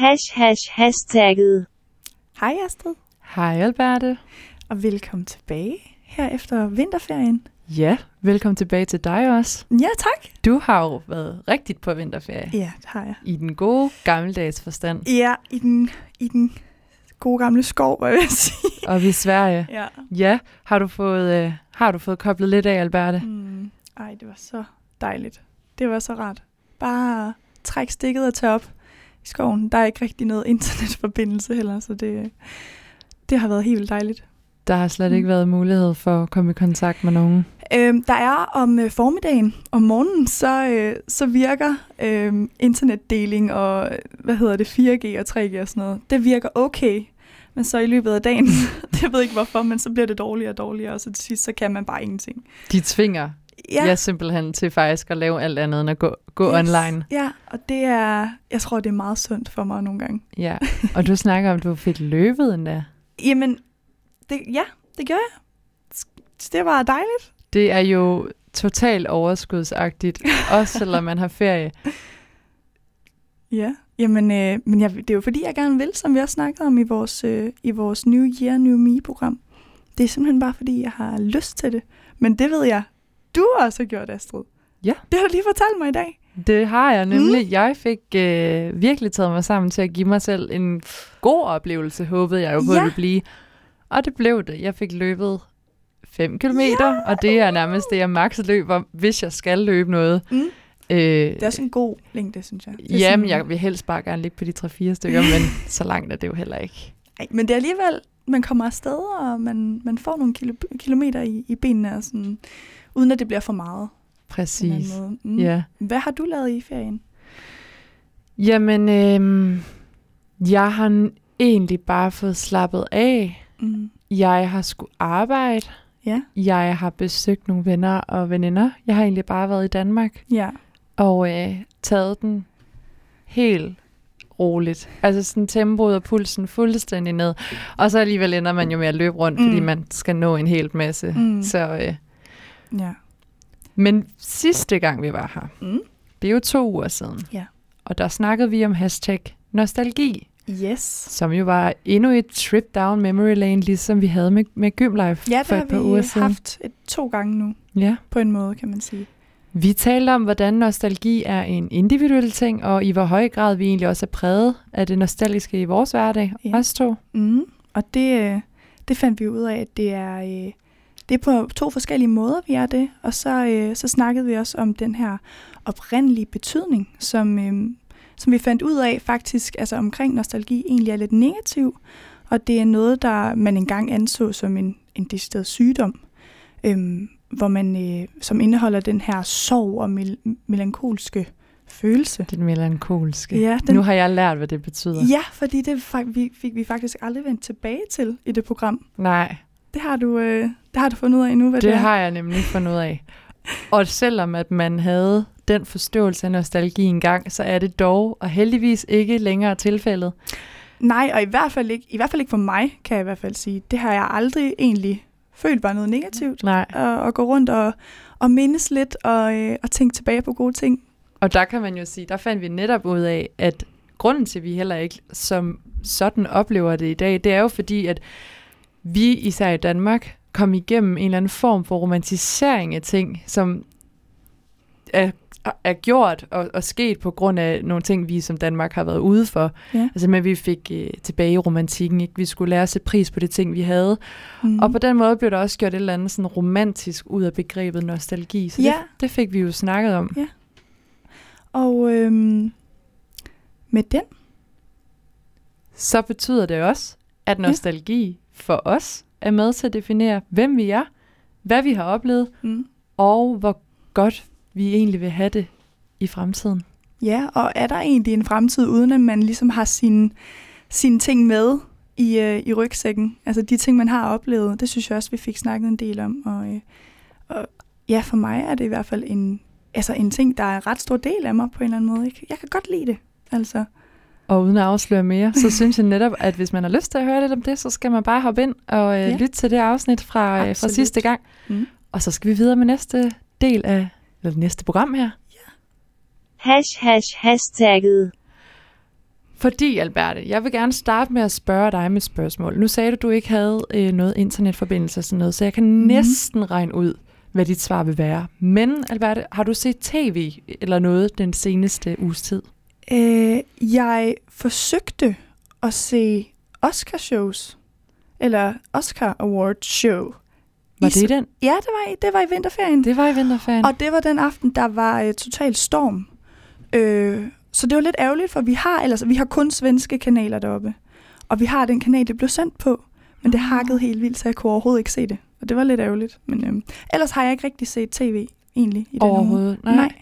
Hash hash hashtagget. Hej Astrid, Hej Alberte. og velkommen tilbage her efter vinterferien. Ja, velkommen tilbage til dig også. Ja, tak. Du har jo været rigtigt på vinterferie. Ja, det har jeg. I den gode gammeldags forstand. Ja, i den, i den gode gamle skov, hvad vil jeg sige. Og i Sverige. Ja. Ja, har du fået, øh, har du fået koblet lidt af, Alberte? Mm. Ej, det var så dejligt. Det var så rart. Bare træk stikket og tage op skoven. Der er ikke rigtig noget internetforbindelse heller, så det, det har været helt vildt dejligt. Der har slet ikke været mulighed for at komme i kontakt med nogen. Øhm, der er om øh, formiddagen, om morgenen, så, øh, så virker øh, internetdeling og, hvad hedder det, 4G og 3G og sådan noget, det virker okay. Men så i løbet af dagen, det ved jeg ikke hvorfor, men så bliver det dårligere og dårligere, og så til sidst, så kan man bare ingenting. De tvinger ja. jeg simpelthen til faktisk at lave alt andet end at gå, gå Yes. online. Ja, og det er, jeg tror, det er meget sundt for mig nogle gange. Ja, og du snakker om, at du fik løbet endda. Jamen, det, ja, det gør jeg. Det var dejligt. Det er jo totalt overskudsagtigt, også selvom man har ferie. Ja, jamen, øh, men jeg, det er jo fordi, jeg gerne vil, som vi også snakkede om i vores, øh, i vores New Year, New Me-program. Det er simpelthen bare fordi, jeg har lyst til det. Men det ved jeg, du også har gjort, Astrid. Ja. Det har du lige fortalt mig i dag. Det har jeg nemlig. Mm. Jeg fik øh, virkelig taget mig sammen til at give mig selv en god oplevelse, håbede jeg jo på, Ja. at det blive. Og det blev det. Jeg fik løbet 5 km, ja. og det er nærmest det, jeg maks løber, hvis jeg skal løbe noget. Mm. Øh, Det er også en god længde, synes jeg. Det Jamen, sådan- jeg vil helst bare gerne ligge på de 3-4 stykker, men så langt er det jo heller ikke. Ej, men det er alligevel, man kommer afsted, og man, man får nogle kilo, kilometer i, i benene, og sådan, uden at det bliver for meget. Præcis. Mm. Ja. Hvad har du lavet i ferien? Jamen, øh, jeg har egentlig bare fået slappet af. Mm. Jeg har skulle arbejde. Ja. Jeg har besøgt nogle venner og veninder. Jeg har egentlig bare været i Danmark Ja. og øh, taget den helt roligt. Altså sådan tempoet og pulsen fuldstændig ned. Og så alligevel ender man jo med at løbe rundt, mm. fordi man skal nå en hel masse. Mm. Så, øh, Ja. men sidste gang vi var her, Mm. det er jo to uger siden. Ja. Og der snakkede vi om hashtag nostalgi, Yes. som jo var endnu et trip down memory lane, ligesom vi havde med, med Gymlife Ja, det for har et par vi uger siden. haft et, to gange nu, Ja. på en måde, kan man sige. Vi talte om, hvordan nostalgi er en individuel ting, og i hvor høj grad vi egentlig også er præget af det nostalgiske i vores hverdag. Ja. Ja. Os to. Mm. Og det, øh, det fandt vi ud af, at det er, øh, det er på to forskellige måder, vi er det. Og så, øh, så snakkede vi også om den her oprindelige betydning, som, øh, som vi fandt ud af faktisk, altså omkring nostalgi, egentlig er lidt negativ. Og det er noget, der man engang anså som en, en decideret sygdom, øhm, hvor man, øh, som indeholder den her sorg og mel- melankolske følelse. Den melankolske. Ja, den, Nu har jeg lært, hvad det betyder. Ja, fordi det fak- vi, fik vi faktisk aldrig vendt tilbage til i det program. Nej, Det har du, øh, det har du fundet ud af nu, hvad det, det er. har jeg nemlig fundet ud af. Og selvom at man havde den forståelse af nostalgi engang, så er det dog og heldigvis ikke længere tilfældet. Nej, og i hvert, fald ikke, i hvert fald ikke for mig, kan jeg i hvert fald sige. Det har jeg aldrig egentlig følt var noget negativt. Nej. At, at gå rundt og, og mindes lidt og, øh, og tænke tilbage på gode ting. Og der kan man jo sige, der fandt vi netop ud af, at grunden til, at vi heller ikke som sådan oplever det i dag, det er jo fordi, at vi især i Danmark kom igennem en eller anden form for romantisering af ting, som er, er gjort og, og sket på grund af nogle ting, vi som Danmark har været ude for. Ja. Altså med, at vi fik øh, tilbage i romantikken. Ikke? Vi skulle lære at sætte pris på de ting, vi havde. Mm. Og på den måde blev der også gjort et eller andet sådan romantisk ud af begrebet nostalgi. Så Ja. det, det fik vi jo snakket om. Og øhm, med den, så betyder det også, at nostalgi for os er med til at definere, hvem vi er, hvad vi har oplevet, mm. og hvor godt vi egentlig vil have det i fremtiden. ja, og er der egentlig en fremtid, uden at man ligesom har sine, sine ting med i, øh, i rygsækken? Altså de ting, man har oplevet, det synes jeg også, vi fik snakket en del om. Og, øh, og ja, for mig er det i hvert fald en, altså en ting, der er en ret stor del af mig på en eller anden måde. Ikke? Jeg kan godt lide det, altså. Og uden at afsløre mere, så synes jeg netop, at hvis man har lyst til at høre lidt om det, så skal man bare hoppe ind og øh, Ja. ja. lytte til det afsnit fra, øh, fra sidste gang. Mm. Og så skal vi videre med næste del af eller det næste program her. Hash hash hashtagget. Fordi, Alberte, jeg vil gerne starte med at spørge dig med et spørgsmål. Nu sagde du, at du ikke havde øh, noget internetforbindelse og sådan noget, så jeg kan mm. næsten regne ud, hvad dit svar vil være. Men, Alberte, har du set tv eller noget den seneste uges tid? Øh, jeg forsøgte at se Oscar-shows, eller Oscar Award Show. Var I det den? Ja, det var, i, det var i vinterferien. Det var i vinterferien. Og det var den aften, der var uh, total storm. Øh, så det var lidt ærgerligt, for vi har ellers, vi har kun svenske kanaler deroppe. Og vi har den kanal, det blev sendt på. Men det Ah. hakkede helt vildt, så jeg kunne overhovedet ikke se det. Og det var lidt ærgerligt. Men øhm, ellers har jeg ikke rigtig set tv, egentlig, i den uge. Overhovedet? Nej. Nej.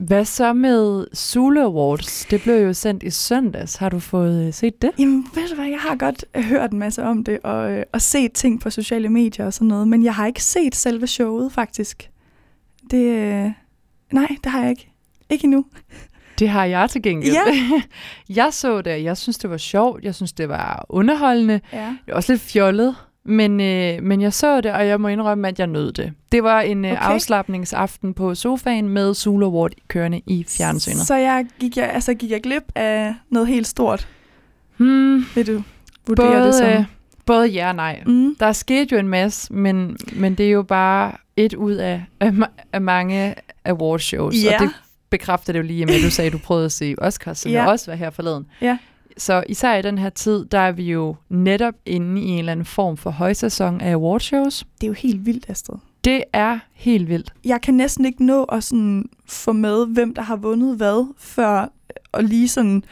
Hvad så med Zulu Awards? Det blev jo sendt i søndags. Har du fået øh, set det? Jamen, ved du hvad, jeg har godt øh, hørt en masse om det, og, øh, og set ting på sociale medier og sådan noget, men jeg har ikke set selve showet, faktisk. Det, øh, nej, det har jeg ikke. Ikke endnu. Det har jeg til gengæld. Ja. jeg så det, jeg synes, det var sjovt. Jeg synes, det var underholdende. Ja. Det var også lidt fjollet, men, øh, men jeg så det, og jeg må indrømme, at jeg nød det. Det var en øh, Okay. afslappningsaften på sofaen med Zulu Award kørende i fjernsynet. Så jeg gik, jeg, altså, gik jeg glip af noget helt stort, Hmm, vil du vurdere både, det som? øh, både ja og nej. Mm. Der skete jo en masse, men, men det er jo bare et ud af, af, af mange awardshows. Ja. Og det bekræfter det jo lige med, at du sagde, at du prøvede at se Oscars, som Ja. jeg også var her forleden. Ja. Så især i den her tid, der er vi jo netop inde i en eller anden form for højsæson af awardshows. Det er jo helt vildt, Astrid. Det er helt vildt. Jeg kan næsten ikke nå at sådan få med, hvem der har vundet hvad, før og lige sådan,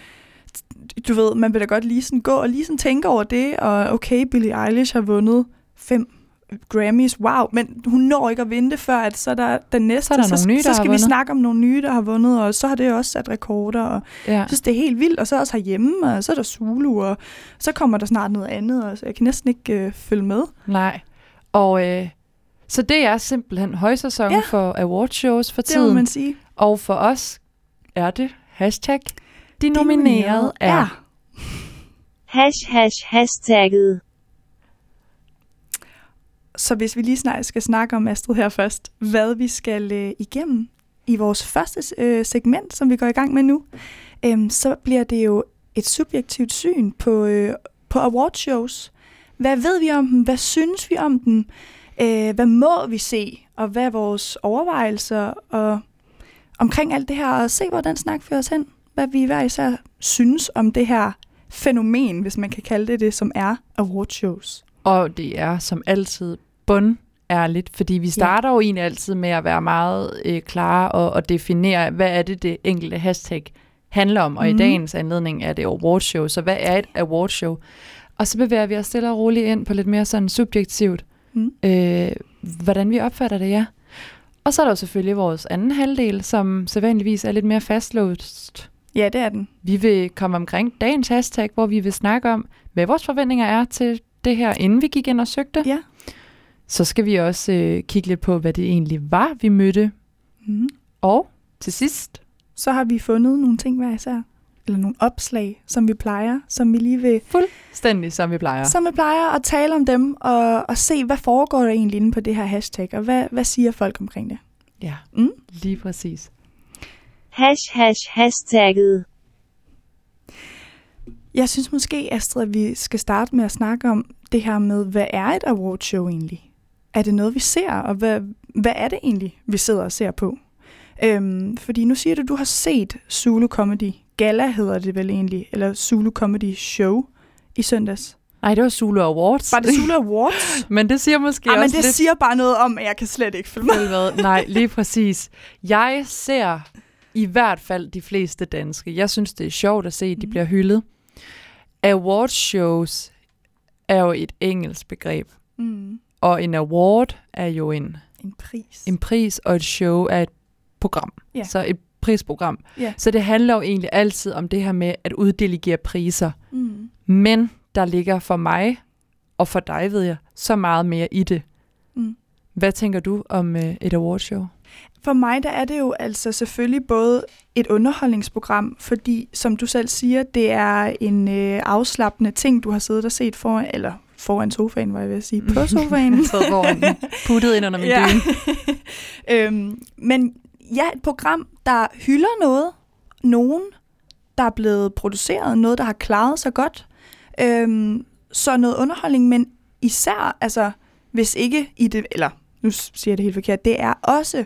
du ved, man vil da godt lige sådan gå og lige sådan tænke over det, og okay, Billie Eilish har vundet fem Grammys, wow, men hun når ikke at vinde før at så er der den næste, Så er der så, nogle nye, der så skal vi vundet. snakke om nogle nye, der har vundet, og så har det også sat rekorder, og Ja. jeg synes, det er helt vildt, og så også herhjemme, og så er der Zulu, og så kommer der snart noget andet, og så jeg kan næsten ikke øh, følge med. Nej. Og øh, så det er simpelthen højsæson ja. Ja. for awardshows for Det må tiden. man sige. Og for os er det hashtag de De nominerede er. Hash hash hashtagget. Så hvis vi lige snart skal snakke om Astrid her først, hvad vi skal øh, igennem i vores første øh, segment, som vi går i gang med nu, øh, så bliver det jo et subjektivt syn på, øh, på awardshows. Hvad ved vi om dem? Hvad synes vi om dem? Øh, hvad må vi se? Og hvad er vores overvejelser? Og omkring alt det her, og se, hvor den snak fører os hen. Hvad vi hver især synes om det her fænomen, hvis man kan kalde det det, som er awardshows. Og det er som altid bund ærligt, fordi vi starter ja. jo egentlig altid med at være meget øh, klare og, og definere, hvad er det, det enkelte hashtag handler om. Og mm. i Mhm. dagens anledning er det awardshow, så hvad er et awardshow? Og så bevæger vi os stille og roligt ind på lidt mere sådan subjektivt, Mm. øh, hvordan vi opfatter det, ja. Og så er der jo selvfølgelig vores anden halvdel, som sædvanligvis er lidt mere fastlåst. Ja, det er den. Vi vil komme omkring dagens hashtag, hvor vi vil snakke om, hvad vores forventninger er til det her, inden vi gik ind og søgte. Ja. Så skal vi også øh, kigge lidt på, hvad det egentlig var, vi mødte. Mm. Og til sidst, Så har vi fundet nogle ting hver især. Eller nogle opslag, som vi plejer, som vi lige vil, stændig som vi plejer. som vi plejer at tale om dem, og, og se, hvad foregår der egentlig inde på det her hashtag, og hvad, hvad siger folk omkring det. Ja, Mm. lige præcis. Hash hash hashtagget. Jeg synes måske, Astrid, at vi skal starte med at snakke om det her med, hvad er et awardshow egentlig? Er det noget, vi ser, og hvad, hvad er det egentlig, vi sidder og ser på? Øhm, fordi nu siger du, du har set Zulu Comedy Gala, hedder det vel egentlig, eller Zulu Comedy Show i søndags. Nej, det var Zulu Awards. Var det Zulu Awards? men det siger måske men også det lidt... siger bare noget om, at jeg kan slet ikke følge med. Nej, lige præcis. Jeg ser i hvert fald de fleste danske. Jeg synes, det er sjovt at se, at de Mhm. bliver hyldet. Awardshows er jo et engelsk begreb. Mm. Og en award er jo en, En pris. en pris, og et show er et program. Ja. Så et prisprogram. Ja. Så det handler jo egentlig altid om det her med at uddelegere priser. Mm. Men der ligger for mig, og for dig ved jeg, så meget mere i det. Mm. Hvad tænker du om øh, et awardshow? For mig der er det jo altså selvfølgelig både et underholdningsprogram, fordi som du selv siger, det er en øh, afslappende ting, du har siddet og set foran, eller foran sofaen, var jeg ved at sige, på sofaen. Sad foran puttet ind under min ja. dyne. øhm, men ja, et program, der hylder noget, nogen, der er blevet produceret, noget, der har klaret sig godt. Øhm, så noget underholdning, men især, altså, hvis ikke i det, eller nu siger jeg det helt forkert, det er også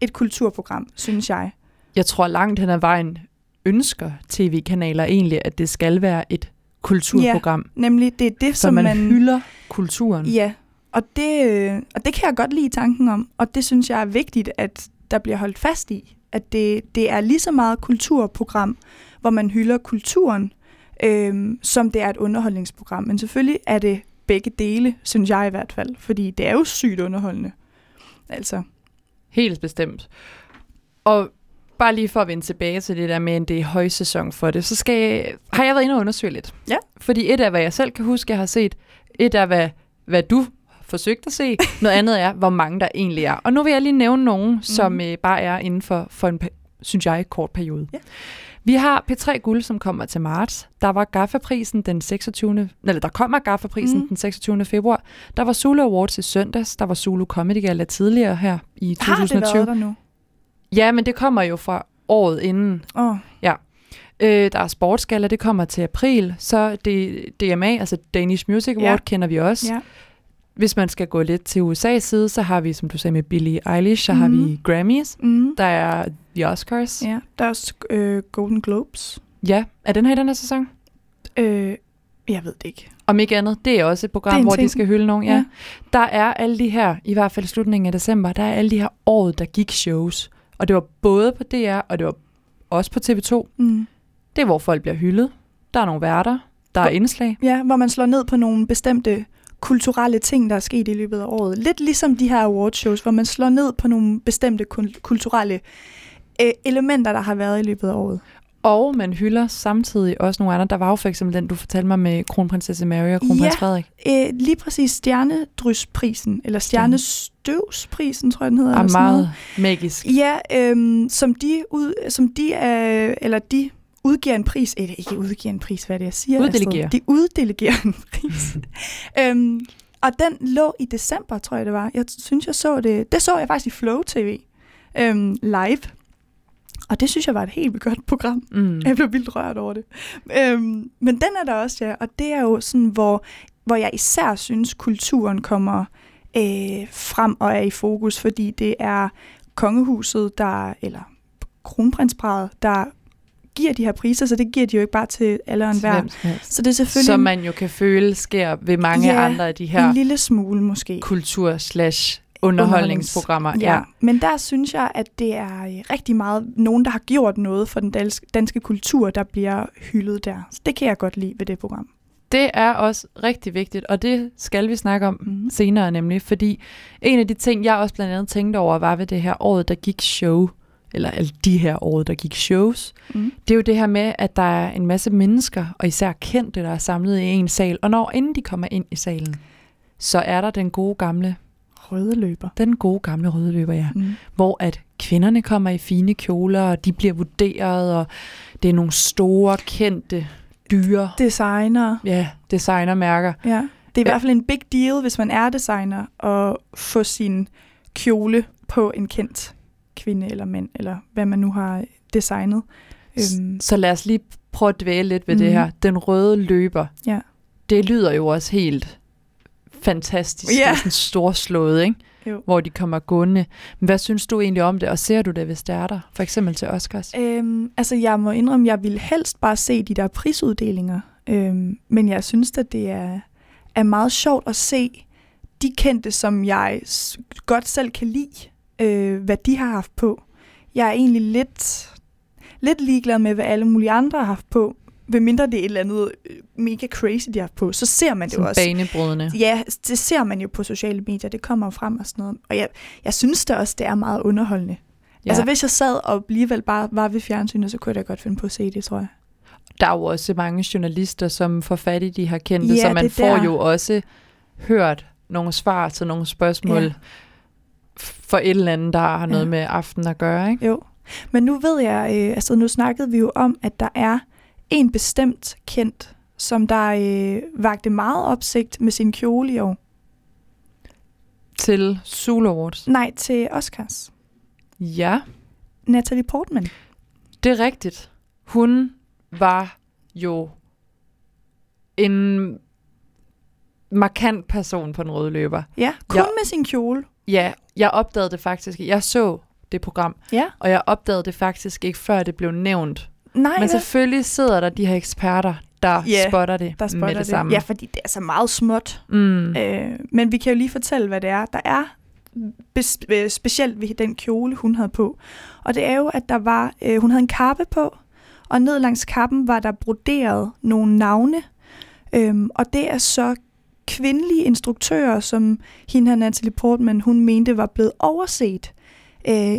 et kulturprogram, synes jeg. Jeg tror langt hen ad vejen ønsker tv-kanaler egentlig, at det skal være et kulturprogram, Nemlig, det er det, som man, man... hylder kulturen. Ja, og det, øh, og det kan jeg godt lide tanken om, og det synes jeg er vigtigt, at der bliver holdt fast i, at det, det er lige så meget kulturprogram, hvor man hylder kulturen, øh, som det er et underholdningsprogram. Men selvfølgelig er det begge dele, synes jeg i hvert fald, fordi det er jo sygt underholdende. Altså, Helt bestemt. Og bare lige for at vende tilbage til det der med, at det er højsæson for det, så skal jeg, har jeg været inde og undersøge lidt. Ja. Fordi et af, hvad jeg selv kan huske, jeg har set. Et af, hvad, hvad du forsøgt at se. Noget andet er, hvor mange der egentlig er. Og nu vil jeg lige nævne nogen, mm. som øh, bare er inden for, for en, synes jeg, kort periode. Ja. Vi har P3 Guld, som kommer til marts. Der var Gaffa-prisen den 26. Eller der kommer Gaffa-prisen mm. den 26. februar. Der var Zulu Awards i søndags. Der var Zulu Comedy Gala tidligere her i har det 2020. været der nu? Ja, men det kommer jo fra året inden. Oh, Øh, der er sportsgala, det kommer til april. Så det DMA, altså Danish Music Award, Ja. ja. kender vi også. ja. Hvis man skal gå lidt til USA's side, så har vi, som du sagde med Billie Eilish, så mm. har Mhm. vi Grammys. Mm. Der er The Oscars. Ja. ja. Der er også øh, Golden Globes. ja. Er den her i den her sæson? Øh, jeg ved det ikke. Om ikke andet, det er også et program, hvor ting. de skal hylde nogen. Ja. Ja. ja. Der er alle de her, i hvert fald slutningen af december, der er alle de her året, der gik shows. Og det var både på DR, og det var også på TV2. Mm. Det er, hvor folk bliver hyldet. Der er nogle værter, der er Hvor- indslag. Ja, hvor man slår ned på nogle bestemte kulturelle ting, der er sket i løbet af året. Lidt ligesom de her awardshows, hvor man slår ned på nogle bestemte kul- kulturelle øh, elementer, der har været i løbet af året. Og man hylder samtidig også nogle andre. Der var jo for eksempel den, du fortalte mig med kronprinsesse Mary og kronprins Ja. Frederik. Øh, lige præcis Stjernedrysprisen, eller Stjernestøvsprisen, tror jeg, den hedder. Er sådan noget. meget magisk. Ja, øhm, som de, ud, som de er, eller de udgiver en pris, eller ikke udgiver en pris, hvad er det, jeg siger? Uddelegerer. Astrid? De uddelegerer en pris. øhm, og den lå i december, tror jeg det var. Jeg synes, jeg så det, det så jeg faktisk i Flow TV øhm, live. Og det synes jeg var et helt vildt godt program. Mm. Jeg blev vildt rørt over det. Øhm, men den er der også, ja. Og det er jo sådan, hvor, hvor jeg især synes, kulturen kommer øh, frem og er i fokus, fordi det er kongehuset, der, eller kronprinsparet, der giver de her priser, så det giver de jo ikke bare til alle og enhver. Så det er selvfølgelig Som man jo kan føle sker ved mange Ja, andre af de her en lille smule måske. kultur slash underholdningsprogrammer. Ja. Men der synes jeg, at det er øh, rigtig meget nogen, der har gjort noget for den danske, kultur, der bliver hyldet der. Så det kan jeg godt lide ved det program. Det er også rigtig vigtigt, og det skal vi snakke om Mhm. senere nemlig, fordi en af de ting, jeg også blandt andet tænkte over, var ved det her året, der gik show, eller alle de her år, der gik shows, Mm. det er jo det her med, at der er en masse mennesker, og især kendte, der er samlet i en sal, og når inden de kommer ind i salen, så er der den gode gamle, Røde løber. den gode gamle røde løber, ja, Mm. hvor at kvinderne kommer i fine kjoler, og de bliver vurderet, og det er nogle store, kendte, dyre, Designer. ja, designermærker. Ja. Det er i hvert fald en big deal, hvis man er designer, at få sin kjole på en kendt kvinde eller mand, eller hvad man nu har designet. Øhm, Så lad os lige prøve at dvæle lidt ved mm. det her. Den røde løber. Ja. Det lyder jo også helt fantastisk. Ja. Det er sådan storslået, ikke? Jo. Hvor de kommer gående. Men hvad synes du egentlig om det, og ser du det, hvis det er der? For eksempel til Oscars. øhm, altså, jeg må indrømme, jeg ville helst bare se de der prisuddelinger. Øhm, men jeg synes, at det er, er meget sjovt at se de kendte, som jeg godt selv kan lide, øh, hvad de har haft på. Jeg er egentlig lidt, lidt ligeglad med, hvad alle mulige andre har haft på. Ved mindre det er et eller andet øh, mega crazy, de har på, så ser man det Sådan også. banebrydende. Ja, det ser man jo på sociale medier, det kommer frem og sådan noget. Og jeg, jeg synes da også, det er meget underholdende. Ja. Altså hvis jeg sad og alligevel bare var ved fjernsynet, så kunne jeg da godt finde på at se det, tror jeg. Der er jo også mange journalister, som får fat i de her kendte, Ja, så man får der. jo også hørt nogle svar til nogle spørgsmål Ja. for et eller andet, der har noget Ja. med aften at gøre, ikke? Jo. Men nu ved jeg, øh, altså nu snakkede vi jo om, at der er en bestemt kendt, som der øh, vagte meget opsigt med sin kjole i år. Til Zulu Awards. Nej, til Oscars. Ja, Natalie Portman. Det er rigtigt. Hun var jo en markant person på den røde løber. Ja, kun Ja. med sin kjole. Ja, jeg opdagede det faktisk. Jeg så det program, Ja. og jeg opdagede det faktisk ikke, før det blev nævnt. Nej, Men selvfølgelig sidder der de her eksperter, der Ja, spotter det der spotter med det, det. samme. Ja, fordi det er så meget småt. Mm. Øh, men vi kan jo lige fortælle, hvad det er. Der er bes- øh, specielt ved den kjole, hun havde på. Og det er jo, at der var, øh, hun havde en kappe på, og ned langs kappen var der broderet nogle navne. Øhm, og det er så kvindelige instruktører, som hende her Natalie Portman, hun mente var blevet overset. Øh,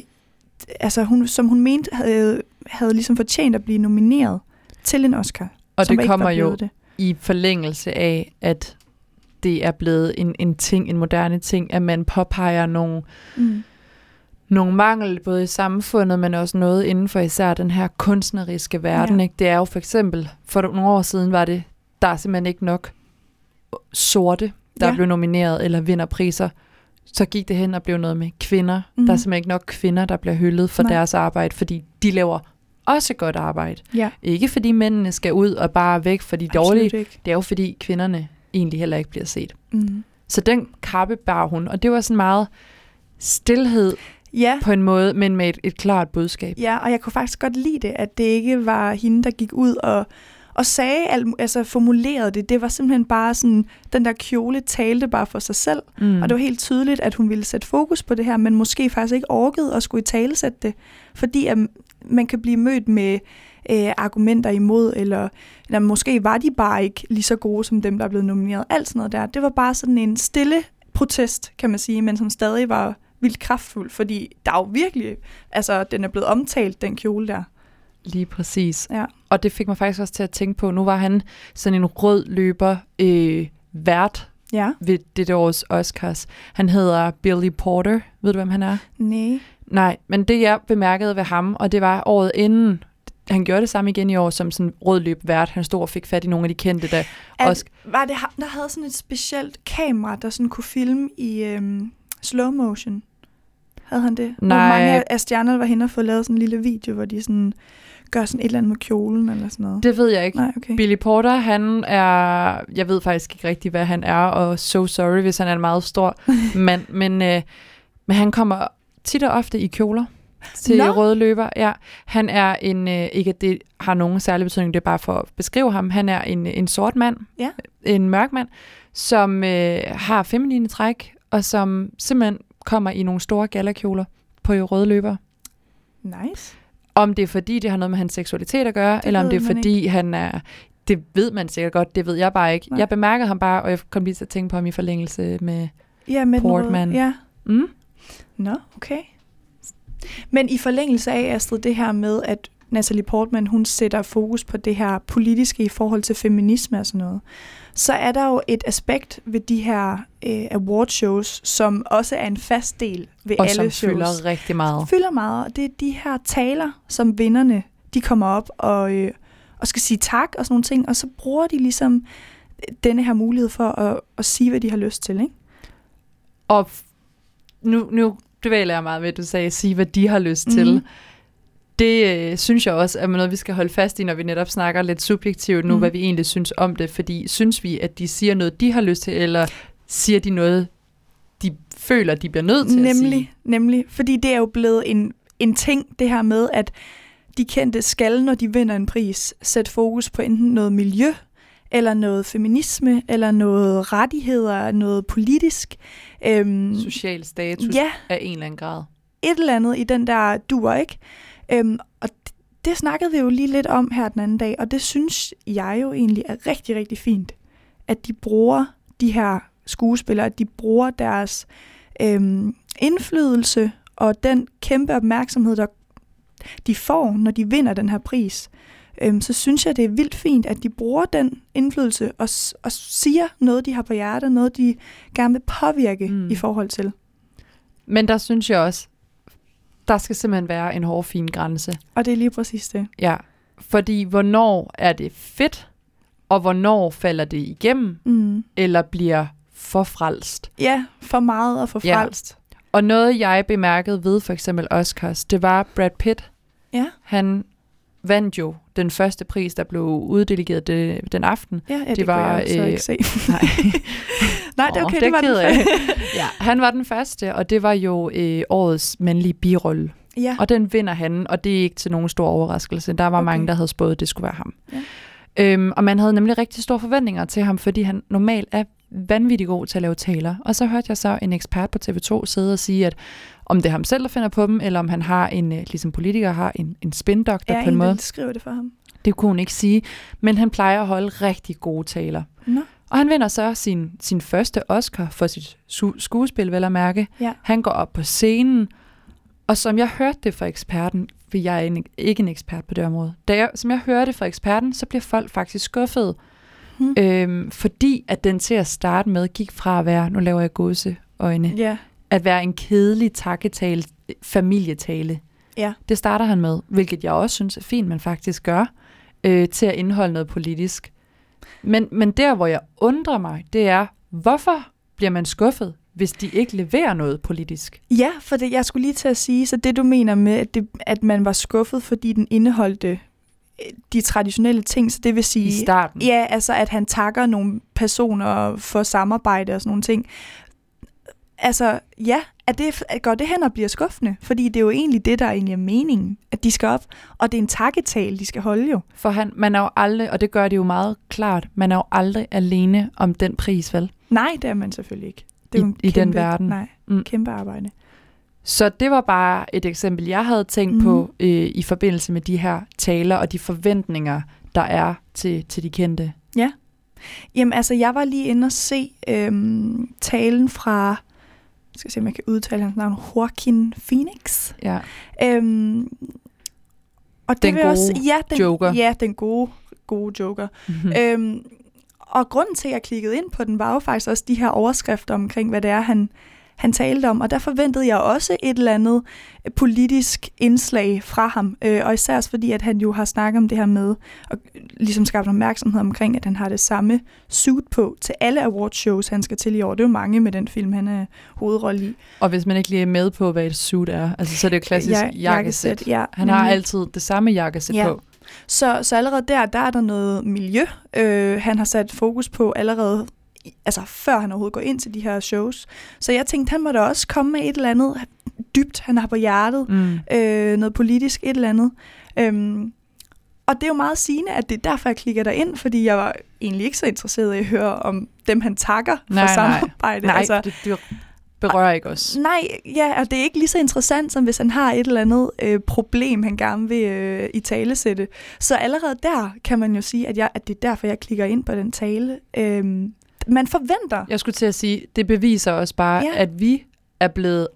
altså, hun, som hun mente havde, havde ligesom fortjent at blive nomineret til en Oscar. Og det kommer jo det. i forlængelse af, at det er blevet en, en ting, en moderne ting, at man påpeger nogle, Mm. nogle mangel både i samfundet, men også noget inden for især den her kunstneriske verden. Ja. Ikke? Det er jo for eksempel, for nogle år siden var det, der er simpelthen ikke nok sorte, der Ja. blev nomineret eller vinder priser. Så gik det hen og blev noget med kvinder. Mm. Der er simpelthen ikke nok kvinder, der bliver hyldet for. Nej. deres arbejde, fordi de laver også godt arbejde. Ja, Ikke fordi mændene skal ud og bare væk for de dårlige. ikke. Det er jo fordi kvinderne egentlig heller ikke bliver set. Mm. Så den kappe bar hun, og det var sådan meget stillhed Ja, på en måde, men med et, et klart budskab. Ja, og jeg kunne faktisk godt lide det, at det ikke var hende, der gik ud og, og sagde, alt, altså formulerede det. Det var simpelthen bare sådan, den der kjole talte bare for sig selv. Mm. Og det var helt tydeligt, at hun ville sætte fokus på det her, men måske faktisk ikke orkede at skulle i talesætte det. Fordi at man kan blive mødt med øh, argumenter imod, eller, eller måske var de bare ikke lige så gode som dem, der er blevet nomineret. Alt sådan noget der. Det var bare sådan en stille protest, kan man sige, men som stadig var vildt kraftfuld, fordi der er jo virkelig, altså den er blevet omtalt, den kjole der. Lige præcis. Ja. Og det fik mig faktisk også til at tænke på, nu var han sådan en rød løber øh, vært Ja. ved det års Oscars. Han hedder Billy Porter. Ved du, hvem han er? Nej. Nej, men det jeg bemærkede ved ham, og det var året inden, han gjorde det samme igen i år som sådan rød løb vært. Han stod og fik fat i nogle af de kendte, der At, også... var det ham, der havde sådan et specielt kamera, der sådan kunne filme i øhm, slow motion? Havde han det? Hvor Nej. mange af- af stjernerne var henne og fået lavet sådan en lille video, hvor de sådan gør sådan et eller andet med kjolen eller sådan noget? Det ved jeg ikke. Nej, okay. Billy Porter, han er, jeg ved faktisk ikke rigtig, hvad han er, og so sorry, hvis han er en meget stor mand, men, øh, men han kommer tit og ofte i kjoler til Nå. røde løber. Ja, han er en, øh, ikke at det har nogen særlig betydning, det er bare for at beskrive ham, han er en, en sort mand, Ja. en mørk mand, som øh, har feminine træk, og som simpelthen kommer i nogle store galakjoler på røde løber. Nice. Om det er fordi, det har noget med hans seksualitet at gøre, Det eller om det er fordi, han er... Det ved man sikkert godt, det ved jeg bare ikke. Nej. Jeg bemærkede ham bare, og jeg kom lige til at tænke på ham i forlængelse med... Ja, med Portman. Ja. Mm? Nå, okay. Men i forlængelse af, Astrid, det her med, at Natalie Portman, hun sætter fokus på det her politiske i forhold til feminisme og sådan noget, så er der jo et aspekt ved de her øh, awardshows, som også er en fast del ved Og alle som shows. fylder rigtig meget. fylder meget, og det er de her taler, som vinderne, de kommer op og, øh, og skal sige tak og sådan nogle ting, og så bruger de ligesom denne her mulighed for at, at sige, hvad de har lyst til, ikke? Og nu, nu dvæler jeg meget ved, at du sagde, sige, hvad de har lyst til. Mhm. Det øh, synes jeg også er noget, vi skal holde fast i, når vi netop snakker lidt subjektivt nu, Mhm. hvad vi egentlig synes om det. Fordi synes vi, at de siger noget, de har lyst til, eller siger de noget, de føler, de bliver nødt til at sige? Nemlig, nemlig. Fordi det er jo blevet en, en ting, det her med, at de kendte skal, når de vinder en pris, sætte fokus på enten noget miljø, eller noget feminisme, eller noget rettigheder, noget politisk. Øhm, Social status ja, af en eller anden grad. et eller andet i den der dur, ikke? Øhm, og det, det snakkede vi jo lige lidt om her den anden dag, og det synes jeg jo egentlig er rigtig, rigtig fint, at de bruger de her skuespillere, at de bruger deres øhm, indflydelse og den kæmpe opmærksomhed, der de får, når de vinder den her pris. Øhm, så synes jeg, det er vildt fint, at de bruger den indflydelse og, og siger noget, de har på hjertet, noget, de gerne vil påvirke Mm. i forhold til. Men der synes jeg også, der skal simpelthen være en hård, fin grænse. Og det er lige præcis det. Ja, fordi hvornår er det fedt, og hvornår falder det igennem, Mm. eller bliver for frelst. Ja, for meget og for Ja. frelst. Og noget, jeg bemærkede ved for eksempel Oscars, det var Brad Pitt. Ja. Han vandt jo den første pris, der blev uddelegeret det, den aften. Ja, ja det, Det det var, jeg øh, ikke se. Nej, Nej, det er okay, det er det var den første. ja, han var den første, og det var jo øh, årets mandlige birolle. Ja, Og den vinder han, og det er ikke til nogen stor overraskelse. Der var. Okay. mange, der havde spået, at det skulle være ham. Ja. Øhm, og man havde nemlig rigtig store forventninger til ham, fordi han normalt er vanvittig god til at lave taler. Og så hørte jeg så en ekspert på TV2 sidde og sige, at om det er ham selv, der finder på dem, eller om han har en, øh, ligesom politikere har, en, en spindoktor ja på en en, måde. der skriver det for ham. Det kunne hun ikke sige. Men han plejer at holde rigtig gode taler. Nå. Og han vinder så sin, sin første Oscar for sit su- skuespil, vel at mærke. Ja. Han går op på scenen, og som jeg hørte det fra eksperten, for jeg er en, ikke en ekspert på det område, da jeg, som jeg hørte det fra eksperten, så bliver folk faktisk skuffet. Hmm. Øhm, fordi at den til at starte med gik fra at være, nu laver jeg gåseøjne, Ja, at være en kedelig takketale, familietale. Ja. Det starter han med, hvilket jeg også synes er fint, man faktisk gør, øh, til at indeholde noget politisk. Men, men der, hvor jeg undrer mig, det er, hvorfor bliver man skuffet, hvis de ikke leverer noget politisk? ja for det, jeg skulle lige til at sige, så det du mener med, at, det, at man var skuffet, fordi den indeholdte øh, de traditionelle ting, så det vil sige... I starten. Ja, altså at han takker nogle personer for samarbejde og sådan nogle ting. Altså, ja, er det, går det hen og bliver skuffende? Fordi det er jo egentlig det, der egentlig er meningen, at de skal op, og det er en takketale, de skal holde jo. For han, man er jo aldrig, og det gør det jo meget klart, man er jo aldrig alene om den pris, vel? Nej, det er man selvfølgelig ikke. Det er I- jo en i den kæmpe, verden. Nej, Mm. kæmpe arbejde. Så det var bare et eksempel, jeg havde tænkt mm. Mhm. på øh, i forbindelse med de her taler og de forventninger, der er til, til de kendte. Jamen altså, jeg var lige inde og se øhm, talen fra, jeg skal se, om jeg kan udtale hans navn, Joaquin Phoenix. Ja. Øhm, og det Den gode også, ja, den, Joker. Ja, den gode, gode Joker. Mm-hmm. Øhm, og grunden til, at jeg klikkede ind på den, var jo faktisk også de her overskrifter omkring, hvad det er, han, han talte om. Og der forventede jeg også et eller andet politisk indslag fra ham. Øh, og især også fordi, at han jo har snakket om det her med, og ligesom skabt opmærksomhed omkring, at han har det samme suit på til alle awardshows, han skal til i år. Det er jo mange med den film, han er hovedrolle i. Og hvis man ikke lige er med på, hvad et suit er, altså, så er det jo klassisk Ja, jakkesæt. Ja, Han har nemlig. altid det samme jakkesæt Ja. på. Så, så allerede der, der er der noget miljø, øh, han har sat fokus på allerede, altså før han overhovedet går ind til de her shows. Så jeg tænkte, han må da også komme med et eller andet dybt, han har på hjertet, Mm. øh, noget politisk, et eller andet. Øhm, og det er jo meget sigende, at det er derfor, jeg klikker der ind, fordi jeg var egentlig ikke så interesseret i at høre om dem, han takker for Nej, nej. samarbejde. Nej, altså, det, det berører ikke os. Nej, ja, og det er ikke lige så interessant, som hvis han har et eller andet øh, problem, han gerne vil øh, i talesætte. Så allerede der kan man jo sige, at, jeg, at det er derfor, jeg klikker ind på den tale. Øhm, man forventer. Jeg skulle til at sige, det beviser også bare, Ja. at vi er blevet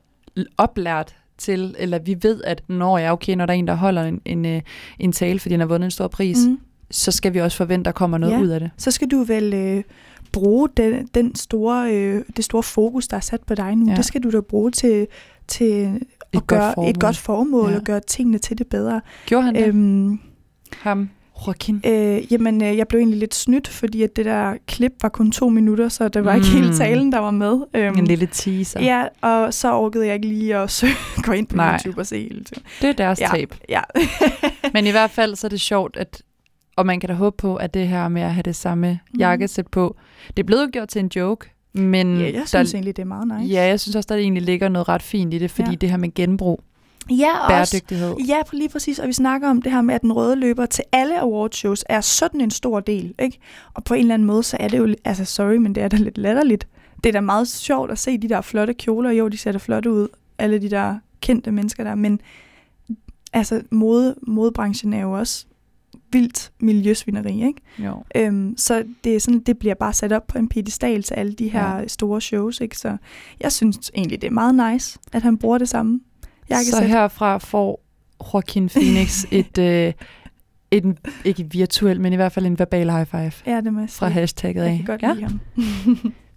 oplært til, eller vi ved, at når jeg okay, når der er en, der holder en, en, øh, en tale, fordi han har vundet en stor pris, mm. Så skal vi også forvente, at der kommer noget Ja. ud af det. Så skal du vel øh, bruge den, den store, øh, det store fokus, der er sat på dig nu. Ja. Det skal du da bruge til, til Et at gøre formål. et godt formål Ja. og gøre tingene til det bedre. Gjorde han det? Øhm, Ham, Joaquin. Øh, jamen, øh, jeg blev egentlig lidt snydt, fordi at det der klip var kun to minutter, så det var ikke Mm. hele talen, der var med. Øhm, En lille teaser. Ja, og så orkede jeg ikke lige at søge, gå ind på Nej. YouTube og se hele tiden. Det er deres Ja. tab. Ja. Men i hvert fald så er det sjovt, at, og man kan da håbe på, at det her med at have det samme Mhm. jakkesæt på, det er blevet gjort til en joke, men ja, jeg synes egentlig, det er meget nice. ja, jeg synes også, der egentlig ligger noget ret fint i det, fordi ja. det her med genbrug, ja også, bæredygtighed. Ja, lige præcis. Og vi snakker om det her med, at den røde løber til alle awardshows er sådan en stor del. Ikke? Og på en eller anden måde, så er det jo, altså sorry, men det er da lidt latterligt. Det er da meget sjovt at se de der flotte kjoler. Jo, de ser da flotte ud, alle de der kendte mennesker der. Men altså, mode, modebranchen er jo også vildt miljøsvineri, ikke? Jo. Øhm, så det, er sådan, det bliver bare sat op på en pedestal til alle de her ja. store shows, ikke? Så jeg synes egentlig, det er meget nice, at han bruger det samme jakkesæt. Så herfra får Joaquin Phoenix et, øh, et, ikke virtuelt, men i hvert fald en verbal high five Ja, det må jeg sige. fra hashtagget Jeg af. kan godt Ja. lide ham.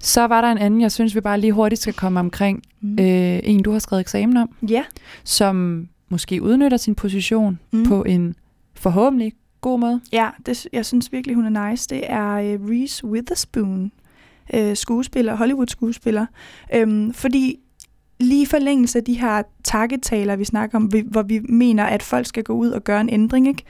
Så var der en anden, jeg synes, vi bare lige hurtigt skal komme omkring. Mm. Øh, en, du har skrevet eksamen om, Ja. som måske udnytter sin position Mm. på en forhåbentlig god måde. Ja, det, jeg synes virkelig, hun er nice. Det er uh, Reese Witherspoon, uh, skuespiller, Hollywood-skuespiller. Um, fordi lige i forlængelse af de her takketaler, vi snakker om, hvor vi mener, at folk skal gå ud og gøre en ændring, ikke?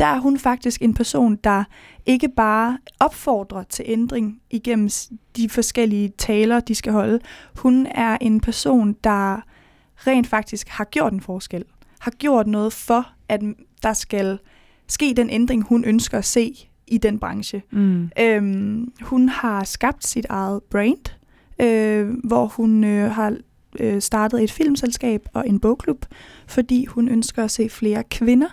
der er hun faktisk en person, der ikke bare opfordrer til ændring igennem de forskellige taler, de skal holde. Hun er en person, der rent faktisk har gjort en forskel. Har gjort noget for, at der skal ske den ændring, hun ønsker at se i den branche. Mm. Øhm, hun har skabt sit eget brand, øh, hvor hun øh, har øh, startet et filmselskab og en bogklub, fordi hun ønsker at se flere kvinder,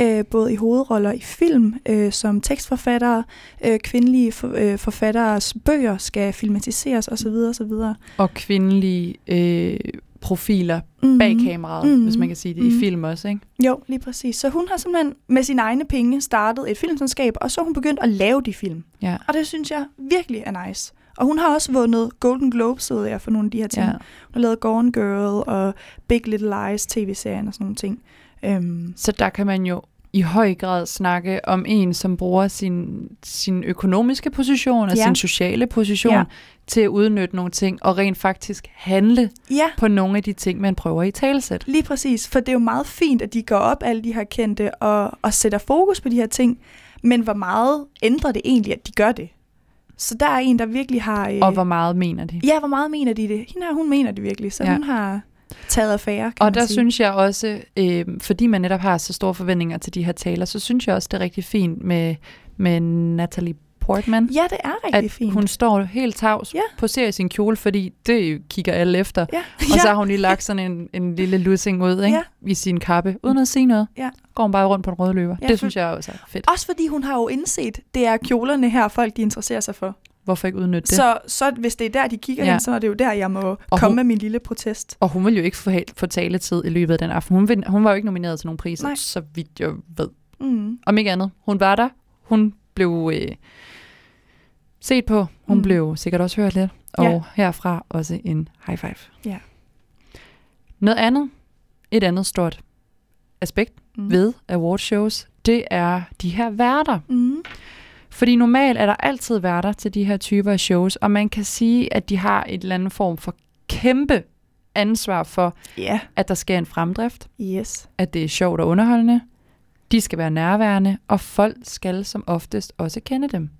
øh, både i hovedroller i film, øh, som tekstforfattere, øh, kvindelige for, øh, forfatteres bøger skal filmatiseres osv. osv. Og kvindelige øh, profiler Mm. bag kameraet, Mhm. hvis man kan sige det, Mhm. i film også, ikke? Jo, lige præcis. Så hun har simpelthen med sine egne penge startet et filmselskab, og så hun begyndt at lave de film. Ja. Og det synes jeg virkelig er nice. Og hun har også vundet Golden Globes, ved jeg, for nogle af de her ting. ja. Hun har lavet Gone Girl og Big Little Lies tv-serien og sådan nogle ting. Øhm, Så der kan man jo i høj grad snakke om en, som bruger sin, sin økonomiske position og Ja. sin sociale position Ja. til at udnytte nogle ting, og rent faktisk handle ja, på nogle af de ting, man prøver i talesæt. lige præcis. For det er jo meget fint, at de går op, alle de her kendte, og, og sætter fokus på de her ting. Men hvor meget ændrer det egentlig, at de gør det? Så der er en, der virkelig har... Øh, Og hvor meget mener de? Ja, hvor meget mener de det? Hende her, hun mener det virkelig, så ja. Hun har taget affære, kan Og der sige. synes jeg også, øh, fordi man netop har så store forventninger til de her taler, så synes jeg også, det er rigtig fint med, med Natalie Portman. Ja, det er rigtig at fint. hun står helt tavs, Ja. poserer sin kjole, fordi det kigger alle efter. Ja. Og så har hun lige lagt sådan en, en lille lussing ud ikke? Ja. i sin kappe, uden at sige noget. Ja. Går hun bare rundt på en rød løber. Ja, det synes jeg også er fedt. Også fordi hun har jo indset, det er kjolerne her, folk de interesserer sig for. Hvorfor ikke udnytte det? Så, så hvis det er der, de kigger ja. Ja. hen, så er det jo der, jeg må Og komme hun- med min lille protest. Og hun vil jo ikke få, få taletid i løbet af den aften. Hun, vil, hun var jo ikke nomineret til nogen priser, Nej. så vidt jeg ved. Mm. Om ikke andet. Hun var der. Hun blev øh, set på. Hun Mm. blev sikkert også hørt lidt. Og Ja. herfra også en high five. Ja. Noget andet, et andet stort aspekt Mm. ved awardshows, det er de her værter. Mm. Fordi normalt er der altid værter til de her typer af shows, og man kan sige, at de har et eller andet form for kæmpe ansvar for, Ja, at der sker en fremdrift, yes. at det er sjovt og underholdende, de skal være nærværende, og folk skal som oftest også kende dem.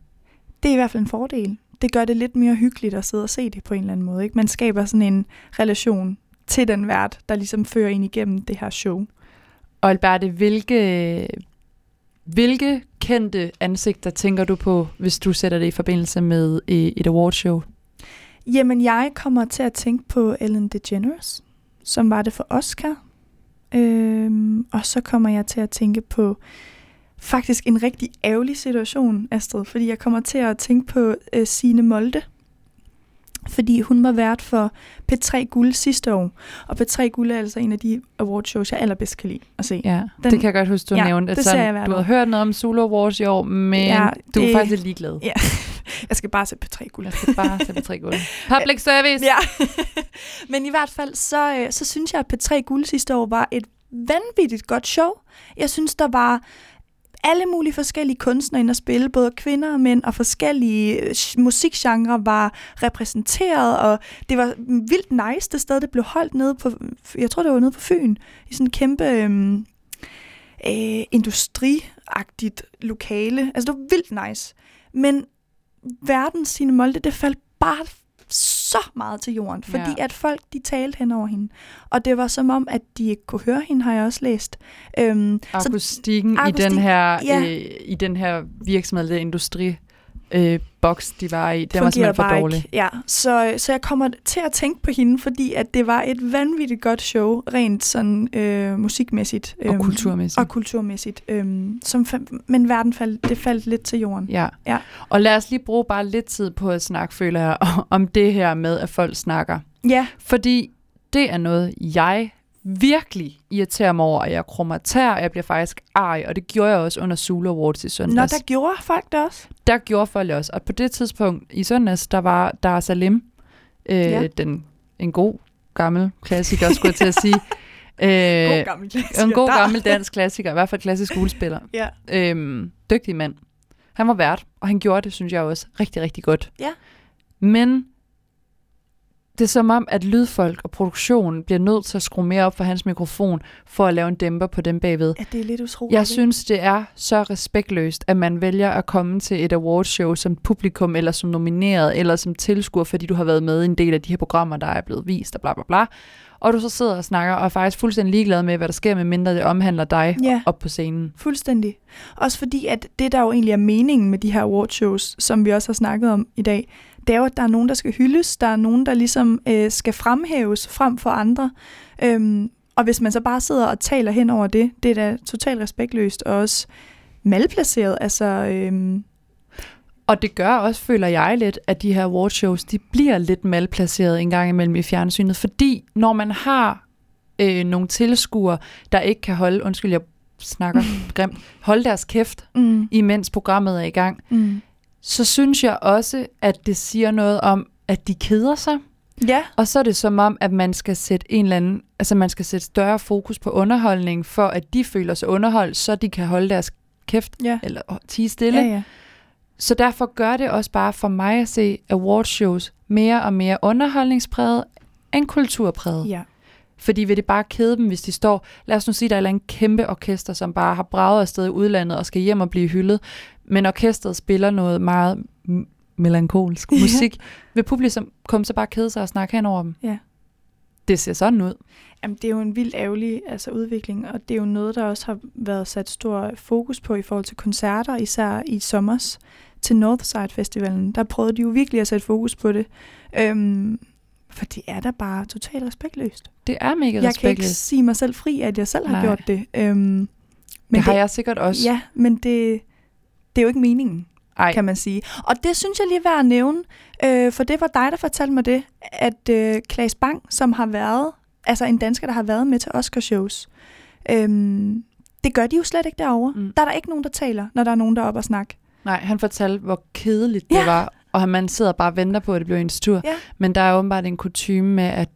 Det er i hvert fald en fordel. Det gør det lidt mere hyggeligt at sidde og se det på en eller anden måde. Ikke? Man skaber sådan en relation til den vært, der ligesom fører en igennem det her show. Og Alberte, hvilke, hvilke kendte ansigter tænker du på, hvis du sætter det i forbindelse med øh, et awardshow? Jamen, jeg kommer til at tænke på Ellen DeGeneres, som var det for Oscar. Øhm, og så kommer jeg til at tænke på faktisk en rigtig ærgerlig situation, Astrid, fordi jeg kommer til at tænke på øh, Signe Molde, fordi hun var vært for P3 Guld sidste år. Og P3 Guld er altså en af de awardshows, jeg allerbedst kan lide at se. Ja, Den- det kan jeg godt huske, du Ja, nævnte. At det sådan, jeg hvert du har hørt noget om Solo Awards i år, men Ja, du er det- faktisk lidt ligeglad. Ja. Jeg skal bare se P3 Guld. Jeg skal bare sætte tre gulv. Public service! Ja, men i hvert fald, så, øh, så synes jeg, at P3 Guld sidste år var et vanvittigt godt show. Jeg synes, der var alle mulige forskellige kunstnere ind at spille, både kvinder og mænd, og forskellige øh, musikgenre var repræsenteret, og det var mm, vildt nice, det sted, det blev holdt nede på, jeg tror, det var nede på Fyn, i sådan en kæmpe øhm, øh, industriagtigt lokale. Altså, det var vildt nice. Men verdens sine Molde, det faldt bare så meget til jorden, fordi Ja. at folk, de talte hen over hende. Og det var som om, at de ikke kunne høre hende, har jeg også læst. Øhm, så, Akustikken i den her, ja. øh, i den her virksomhed, eller industri øh, boks, de var i, det var fungerer simpelthen for. Ikke. Ja, så, så jeg kommer til at tænke på hende, fordi at det var et vanvittigt godt show, rent sådan øh, musikmæssigt. Og øhm, kulturmæssigt. Og kulturmæssigt. Øhm, som, men verden faldt, det faldt lidt til jorden. Ja. Ja. Og lad os lige bruge bare lidt tid på at snakke, føler jeg, om det her med, at folk snakker. Ja, Fordi det er noget, jeg virkelig irriterer mig over, at jeg krummer tær, og jeg bliver faktisk ej, og det gjorde jeg også under Zulu Awards i Nå, søndags. der gjorde folk det også. der gjorde folk også. Og på det tidspunkt i søndags, der var Dar Salim, øh, ja. den, en god gammel klassiker, skulle jeg til at sige. Øh, God gammel klassiker. en god Der. gammel dansk klassiker, i hvert fald klassisk skuespiller. Ja. Øhm, dygtig mand. Han var vært, og han gjorde det, synes jeg også, rigtig, rigtig godt. Ja. Men det er som om, at lydfolk og produktionen bliver nødt til at skrue mere op for hans mikrofon, for at lave en dæmper på dem bagved. Ja, det er lidt utroligt. Jeg synes, det er så respektløst, at man vælger at komme til et awardshow som publikum, eller som nomineret, eller som tilskuer, fordi du har været med i en del af de her programmer, der er blevet vist, og bla bla bla. Og du så sidder og snakker, og er faktisk fuldstændig ligeglad med, hvad der sker, med mindre det omhandler dig Ja. op på scenen. Fuldstændig. Også fordi, at det, der jo egentlig er meningen med de her awardshows, som vi også har snakket om i dag, det er jo, at der er nogen, der skal hyldes, der er nogen, der ligesom øh, skal fremhæves frem for andre. Øhm, og hvis man så bare sidder og taler hen over det, det er da totalt respektløst og også malplaceret. Altså, øhm, Og det gør også, føler jeg lidt, at de her awardshows, de bliver lidt malplaceret en gang imellem i fjernsynet, fordi når man har øh, nogle tilskuere, der ikke kan holde, undskyld, jeg snakker grimt, holde deres kæft, mm, imens programmet er i gang, mm. Så synes jeg også, at det siger noget om, at de keder sig. Ja, Og så er det som om, at man skal sætte en eller anden, altså man skal sætte større fokus på underholdning, for at de føler sig underholdt, så de kan holde deres kæft ja. eller tige stille. Ja, ja. Så derfor gør det også bare for mig at se awardshows mere og mere underholdningspræget end kulturpræget. ja. Fordi vil det bare kede dem, hvis de står, lad os nu sige, der er en kæmpe orkester, som bare har braget afsted i udlandet og skal hjem og blive hyldet, men orkestret spiller noget meget melankolsk Ja. musik. Vil publikum så bare kede sig og snakke hen over dem? Ja. Det ser sådan ud. Jamen, det er jo en vild ærgerlig altså, udvikling, og det er jo noget, der også har været sat stor fokus på i forhold til koncerter, især i sommers til Northside Festivalen. Der prøvede de jo virkelig at sætte fokus på det, øhm, for det er da bare totalt respektløst. Det er mega Jeg kan ikke respektløst. sige mig selv fri, at jeg selv har Nej. gjort det. Øhm, men det har jeg sikkert også. Ja, men det, det er jo ikke meningen, Ej, kan man sige. Og det synes jeg lige er værd at nævne, øh, for det var dig, der fortalte mig det, at øh, Klaas Bang, som har været, altså en dansker, der har været med til Oscar-shows, øhm, det gør de jo slet ikke derovre. Mm. Der er der ikke nogen, der taler, når der er nogen, der er oppe og snakke. nej, han fortalte, hvor kedeligt det Ja. var, og man sidder bare og venter på, at det bliver ens tur. Ja. Men der er åbenbart en kutume med, at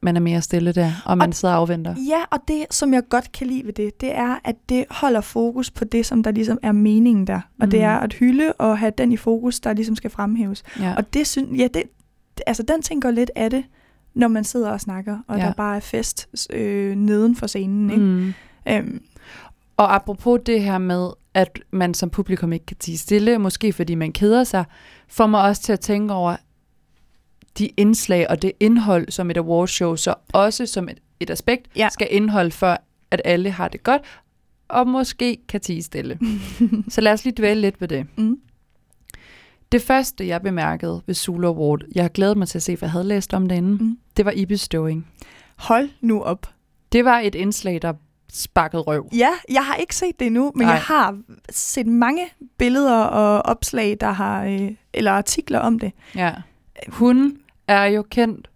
man er mere stille der, og man Og- sidder og afventer. Ja, og det, som jeg godt kan lide ved det, det er, at det holder fokus på det, som der ligesom er meningen der. Og Mm. det er at hylde og have den i fokus, der ligesom skal fremhæves. Ja. Og det synes, ja, det, altså den ting går lidt af det, når man sidder og snakker, og Ja. ja. der bare er fest øh, neden for scenen. Ikke? Mm. Øhm, Og apropos det her med, at man som publikum ikke kan tige stille, måske fordi man keder sig, får mig også til at tænke over de indslag og det indhold, som et awardshow så også som et, et aspekt Ja. skal indeholde for, at alle har det godt, og måske kan tige stille. så lad os lige dvæle lidt ved det. mm. Det første, jeg bemærkede ved Zulu Award, jeg har glædet mig til at se, for jeg havde læst om det inden, Mm. det var Ibis Stowing. Hold nu op. Det var et indslag, der sparkede røv. Ja, jeg har ikke set det endnu, men Nej. jeg har set mange billeder og opslag, der har, øh, eller artikler om det. Ja. Hun er jo kendt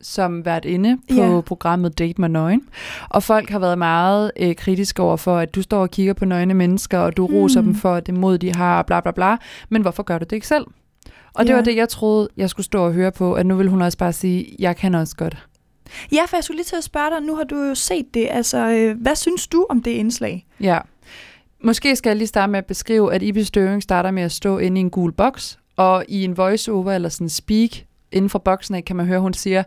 som vært inde på Ja. programmet Date med Nøgen. Og folk har været meget øh, kritiske over for, at du står og kigger på nøgne mennesker, og du Hmm. roser dem for det mod, de har, bla bla bla. Men hvorfor gør du det ikke selv? Og det Ja. var det, jeg troede, jeg skulle stå og høre på, at nu vil hun også bare sige, jeg kan også godt. Ja, for jeg skulle lige til at spørge dig, nu har du jo set det. Altså, øh, hvad synes du om det indslag? Ja. Måske skal jeg lige starte med at beskrive, at Ibis Støving starter med at stå inde i en gul boks, og i en voiceover eller sådan speak inden for boksen af, kan man høre, hun siger,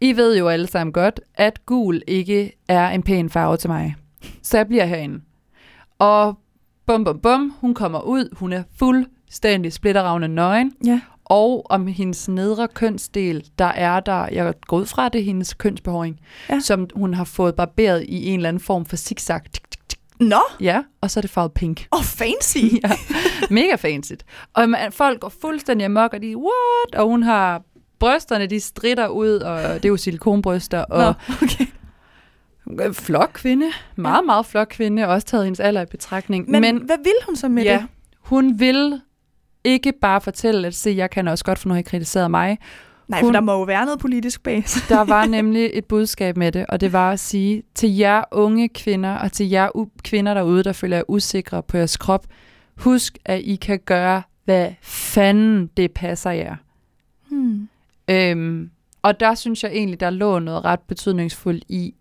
I ved jo alle sammen godt, at gul ikke er en pæn farve til mig. Så jeg bliver herinde. Og bum bum bum, hun kommer ud, hun er fuldstændig splitteravne nøgen, Ja. Og om hendes nedre kønsdel, der er der, jeg går ud fra, det hendes kønsbehåring, Ja. som hun har fået barberet i en eller anden form for zigzag. Nå, Ja, og så er det farvet pink. oh, fancy. ja, mega fancy. Og man, folk går fuldstændig amok, og de, what? Og hun har brysterne, de stritter ud, og det er jo silikonbryster, og Nå, okay. flot kvinde, meget, meget flot kvinde, også taget hendes alder i betragtning. Men, Men hvad vil hun så med ja, det? hun vil ikke bare fortælle, at se, jeg kan også godt, for nu har I kritiseret mig. Nej, hun- for der må jo være noget politisk bag. Der var nemlig et budskab med det, og det var at sige til jer unge kvinder, og til jer u- kvinder derude, der føler jer usikre på jeres krop, husk, at I kan gøre, hvad fanden det passer jer. Hmm. Øhm, og der synes jeg egentlig, der lå noget ret betydningsfuldt i,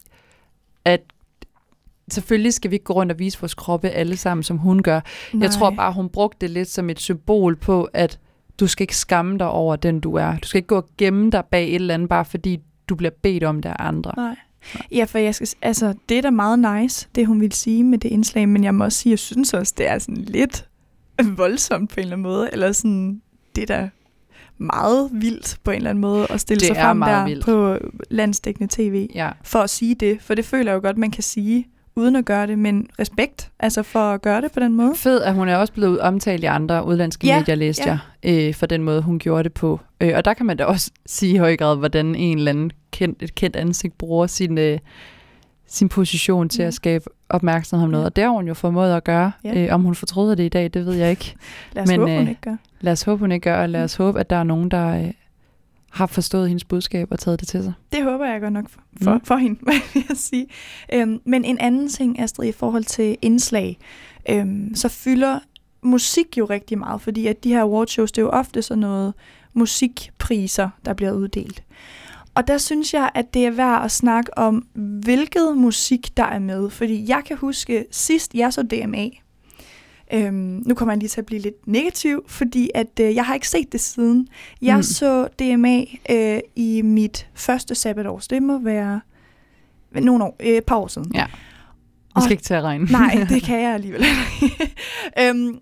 at selvfølgelig skal vi ikke gå rundt og vise vores kroppe alle sammen, som hun gør. Nej. Jeg tror bare, hun brugte det lidt som et symbol på, at Du skal ikke skamme dig over den, du er. Du skal ikke gå og gemme dig bag et eller andet, bare fordi du bliver bedt om det af andre. Nej. Ja, for jeg skal, altså, det er da meget nice, det hun vil sige med det indslag, men jeg må også sige, jeg synes også, det er sådan lidt voldsomt på en eller anden måde, eller sådan, det er da meget vildt på en eller anden måde at stille Det sig frem der vildt. på landsdækkende tv Ja. for at sige det, for det føler jeg jo godt, man kan sige uden at gøre det, men respekt, altså for at gøre det på den måde. Fed, at hun er også blevet omtalt i andre udlandske Ja, medier, læste ja. jeg, øh, for den måde, hun gjorde det på. Øh, og der kan man da også sige i høj grad, hvordan en eller anden kendt, et kendt ansigt bruger sin, øh, sin position til Ja. at skabe opmærksomhed om noget. Ja. Og det har hun jo formået at gøre. Ja. Øh, om hun fortryder det i dag, det ved jeg ikke. Lad os Men, håbe, hun øh, ikke gør. Lad os håbe, hun ikke gør, og lad os håbe, at der er nogen, der øh, har forstået hendes budskab og taget det til sig. Det håber jeg godt nok for, for, Mm. for hende, vil jeg sige. Øhm, men en anden ting, Astrid, i forhold til indslag, øhm, så fylder musik jo rigtig meget, fordi at de her awardshows, det er jo ofte sådan noget musikpriser, der bliver uddelt. Og der synes jeg, at det er værd at snakke om, hvilket musik der er med. Fordi jeg kan huske, sidst jeg så DMA, øhm, nu kommer jeg lige til at blive lidt negativ, fordi at øh, jeg har ikke set det siden. Jeg Mm. så DMA øh, i mit første sabbatår, så det må være nogle år, øh, et par år siden. Ja. Og- skal ikke til at regne. Nej, det kan jeg alligevel øhm,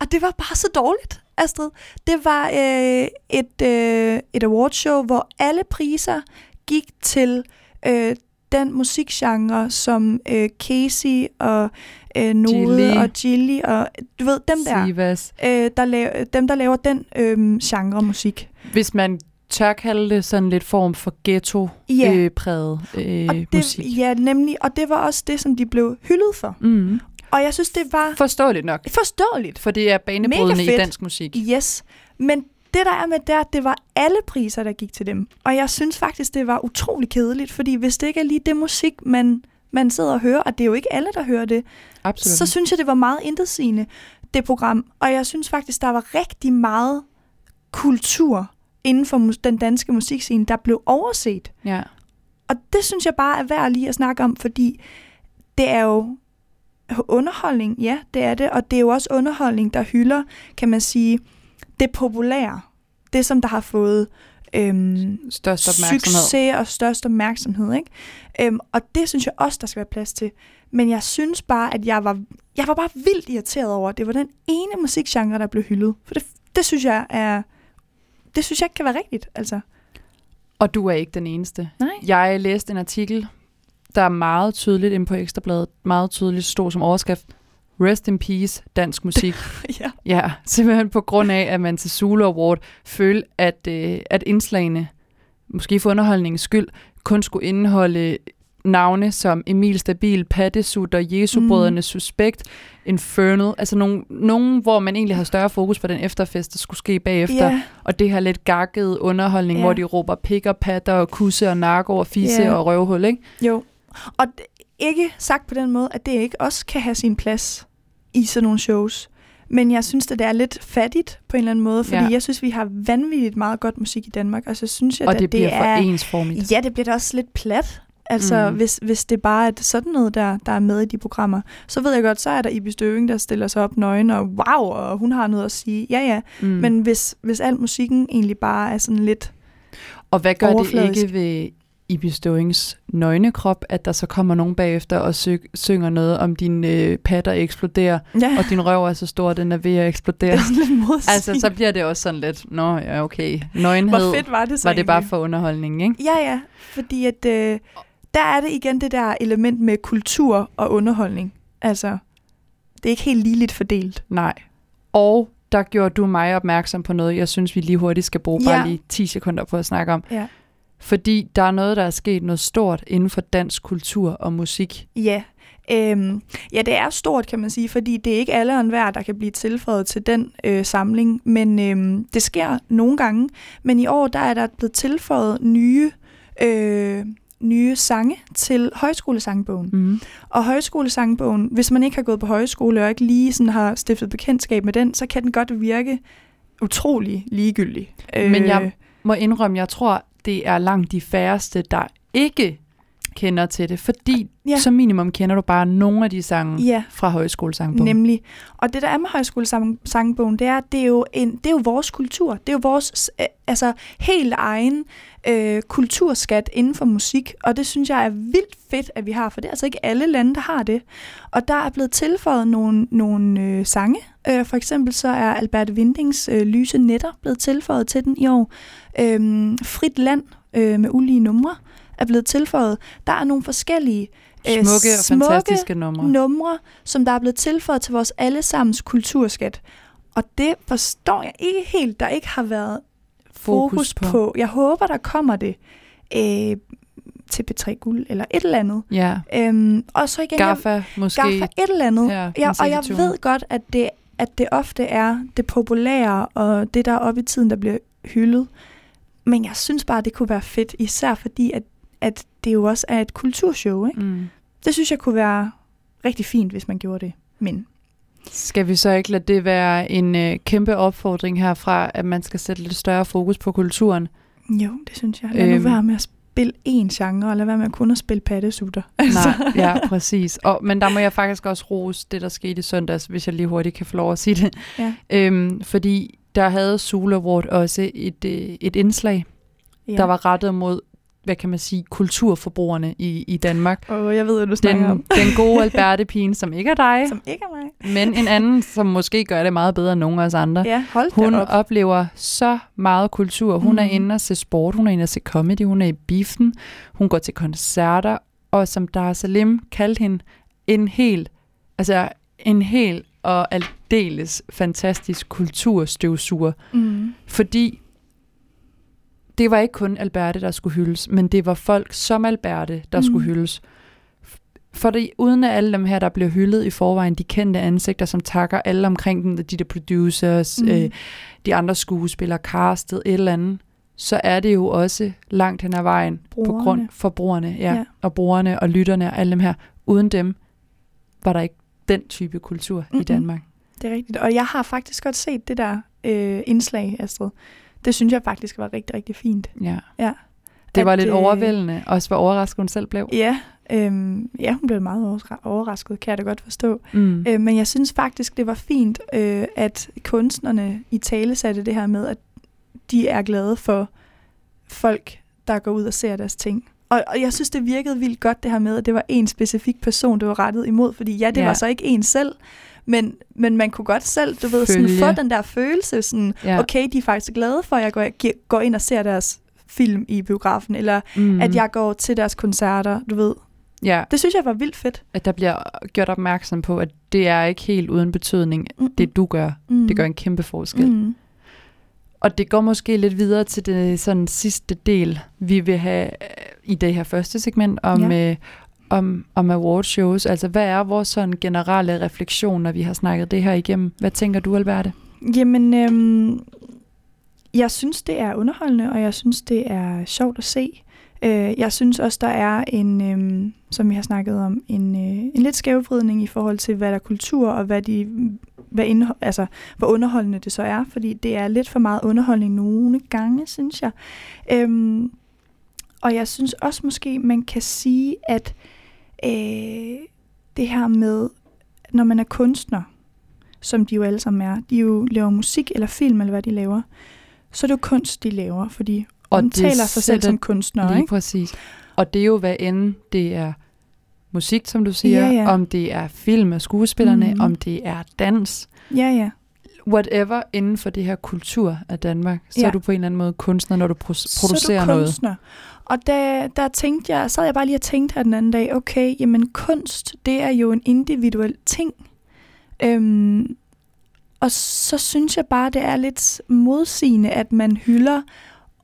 og det var bare så dårligt, Astrid. Det var øh, et, øh, et awardshow, hvor alle priser gik til øh, den musikgenre, som øh, Casey og øh, Node Gilly. og Gilly og du ved, dem der, Sivas. øh, der laver, dem der laver den øh, genre musik. Hvis man tør kalde det sådan lidt form for ghetto-præget øh, og øh, det, musik. Ja, nemlig. Og det var også det, som de blev hyldet for. Mm. Og jeg synes, det var Forståeligt nok, forståeligt. for det er banebrydende i dansk musik. Yes, men det der er med der, det var alle priser, der gik til dem. Og jeg synes faktisk, det var utrolig kedeligt, fordi hvis det ikke er lige det musik, man, man sidder og hører, og det er jo ikke alle, der hører det, Absolut. så synes jeg, det var meget intetsigende, det program. Og jeg synes faktisk, der var rigtig meget kultur inden for den danske musikscene, der blev overset. ja. Og det synes jeg bare er værd lige at snakke om, fordi det er jo underholdning, ja, det er det, og det er jo også underholdning, der hylder, kan man sige, det populære. Det, som der har fået øhm, Størst opmærksomhed. succes og størst opmærksomhed. Ikke? Øhm, og det synes jeg også, der skal være plads til. Men jeg synes bare, at jeg var, jeg var bare vildt irriteret over, at det var den ene musikgenre, der blev hyldet. For det, det synes jeg er... Det synes jeg ikke kan være rigtigt, altså. Og du er ikke den eneste. Nej. Jeg læste en artikel, der er meget tydeligt inde på Ekstrabladet, meget tydeligt stod som overskrift, Rest in Peace, dansk musik. ja. ja, simpelthen på grund af, at man til Zulu Award følte, at, øh, at indslagene, måske for underholdningens skyld, kun skulle indeholde navne som Emil Stabil, Pattesut og Jesu-brødrene Mm. Suspekt, Infernal, altså nogen, nogen, hvor man egentlig har større fokus på den efterfest, der skulle ske bagefter, Ja, og det her lidt gakkede underholdning, Ja. hvor de råber pik og patter og kusse og narko og fisse Ja. og røvhul, ikke? jo. Og ikke sagt på den måde, at det ikke også kan have sin plads i sådan nogle shows. Men jeg synes, at det er lidt fattigt på en eller anden måde, fordi Ja. jeg synes, vi har vanvittigt meget godt musik i Danmark, og så synes jeg, Og at det bliver for er... ensformigt. Ja, det bliver da også lidt plat. Altså, Mm. hvis, hvis det bare er sådan noget, der, der er med i de programmer, så ved jeg godt, så er der Ibi Støving, der stiller sig op nøgen, og wow, og hun har noget at sige. Ja, ja. Mm. Men hvis, hvis al musikken egentlig bare er sådan lidt... Og hvad gør det ikke ved Ibi Støvings nøgne krop, at der så kommer nogen bagefter og sy- synger noget om din øh, patter eksploderer, Ja, og din røv er så stor, at den er ved at det eksplodere. er sådan lidt modsigende. altså, så bliver det også sådan lidt, nå ja, okay, nøgenhed, Hvor fedt var det så var det bare egentlig? for underholdning, ikke? Ja, ja. Fordi at, øh, der er det igen det der element med kultur og underholdning. Altså, det er ikke helt ligeligt fordelt. Nej. Og der gjorde du mig opmærksom på noget, jeg synes, vi lige hurtigt skal bruge bare Ja. lige 10 sekunder på at snakke om. Ja. Fordi der er noget, der er sket noget stort inden for dansk kultur og musik. Ja. Øhm, ja, det er stort, kan man sige, fordi det er ikke alle og enhver, der kan blive tilføjet til den øh, samling, men øhm, det sker nogle gange. Men i år, der er der blevet tilføjet nye, øh, nye sange til højskolesangbogen. Mm. Og højskolesangbogen, hvis man ikke har gået på højskole og ikke lige sådan har stiftet bekendtskab med den, så kan den godt virke utrolig ligegyldig. Men jeg må indrømme, jeg tror, det er langt de færreste, der ikke kender til det, fordi Ja. som minimum kender du bare nogle af de sange Ja, fra højskolesangbogen. nemlig. Og det, der er med højskolesangbogen, det er, at det er, jo en, det er jo vores kultur. Det er jo vores øh, altså, helt egen øh, kulturskat inden for musik. Og det synes jeg er vildt fedt, at vi har, for det er altså ikke alle lande, der har det. Og der er blevet tilføjet nogle, nogle øh, sange. Øh, for eksempel så er Albert Windings øh, Lyse Netter blevet tilføjet til den i år. Øh, Frit Land øh, med ulige numre er blevet tilføjet. Der er nogle forskellige øh, Smukke og smukke fantastiske numre. numre, som der er blevet tilføjet til vores allesammens kulturskat. Og det forstår jeg ikke helt, der ikke har været fokus, fokus på. på. Jeg håber, der kommer det øh, til P3 Guld eller et eller andet. Ja, Øhm, og så igen, jeg, Gaffa måske. Gaffa et eller andet. ja, og jeg 26.. ved godt, at det, at det ofte er det populære og det, der er oppe i tiden, der bliver hyldet. Men jeg synes bare, det kunne være fedt, især fordi, at, at det jo også er et kulturshow. Ikke? Mm. Det synes jeg kunne være rigtig fint, hvis man gjorde det. Men Skal vi så ikke lade det være en øh, kæmpe opfordring herfra, at man skal sætte lidt større fokus på kulturen? jo, det synes jeg. Lad nu Øhm. være med at spille én genre, og lad være med kun at spille pattesutter. Altså. Nej, ja, præcis. Og, men der må jeg faktisk også rose det, der skete i søndags, hvis jeg lige hurtigt kan få lov at sige det. Ja. Øhm, fordi der havde Sula Award også et, øh, et indslag, ja. der var rettet mod, hvad kan man sige, kulturforbrugerne i, i Danmark. Og jeg ved, hvad du Den, om. den gode Alberte Pien, som ikke er dig, Som ikke er mig. men en anden, som måske gør det meget bedre end nogen af os andre. Ja, hold Hun op. oplever så meget kultur. Hun mm. er inde og se sport, hun er inde og se comedy, hun er i biffen, hun går til koncerter, og som Dar Salim kaldte hende, en helt, altså en helt og aldeles fantastisk kulturstøvsuger. Mm. Fordi det var ikke kun Alberte, der skulle hyldes, men det var folk som Alberte, der mm. skulle hyldes. For det, uden alle dem her, der bliver hyldet i forvejen, de kendte ansigter, som takker alle omkring dem, de der producers, mm. øh, de andre skuespillere, castet, et eller andet, så er det jo også langt hen ad vejen på Brugerne. grund for brugerne, ja, Ja. og brugerne og lytterne og alle dem her. Uden dem var der ikke den type kultur mm-hmm. i. Danmark. Det er rigtigt. Og jeg har faktisk godt set det der øh, indslag, Astrid. Det synes jeg faktisk var rigtig, rigtig fint. Ja. Ja. Det At, var lidt øh, overvældende, også hvor overrasket hun selv blev. Ja, øhm, ja, hun blev meget overra- overrasket, kan jeg da godt forstå. Mm. Øh, men jeg synes faktisk, det var fint, øh, at kunstnerne i tale satte det her med, at de er glade for folk, der går ud og ser deres ting. Og, og jeg synes, det virkede vildt godt det her med, at det var en specifik person, det var rettet imod. Fordi ja, det Ja. var så ikke en selv, men, men man kunne godt selv, du ved, sådan, Følge. få den der følelse, sådan, Ja. okay, de er faktisk glade for, at jeg går, går ind og ser deres film i biografen, eller Mm. mm. at jeg går til deres koncerter, du ved. Ja, Det synes jeg var vildt fedt. at der bliver gjort opmærksom på, at det er ikke helt uden betydning, Mm-mm. det du gør. Mm. Det gør en kæmpe forskel. Mm. Mm. Og det går måske lidt videre til det sådan sidste del, vi vil have øh, i det her første segment om, Ja. øh, om, om awardshows. Altså, hvad er vores sådan generelle refleksion, når vi har snakket det her igennem? Hvad tænker du, Alberte? Jamen, øhm, jeg synes, det er underholdende, og jeg synes, det er sjovt at se. Øh, jeg synes også, der er en, øhm, som vi har snakket om, en, øh, en lidt skævvridning i forhold til, hvad der er kultur, og hvad de, hvad indho- altså, hvor underholdende det så er, fordi det er lidt for meget underholdning nogle gange, synes jeg. Øhm, og jeg synes også måske, man kan sige, at øh, det her med, når man er kunstner, som de jo alle sammen er, de jo laver musik eller film, eller hvad de laver, så er det jo kunst, de laver, for de Og det omtaler sig selv som kunstnere, Lige ikke? præcis. Og det er jo, hvad end det er musik, som du siger, Ja, ja. om det er film af skuespillerne, mm. om det er dans, Ja, ja. whatever inden for det her kultur af Danmark, så Ja. er du på en eller anden måde kunstner, når du pro- så producerer er du noget. Og der, der tænkte jeg, sad jeg bare lige og tænkte her den anden dag, okay, jamen kunst, det er jo en individuel ting. Øhm, og så synes jeg bare, det er lidt modsigende, at man hylder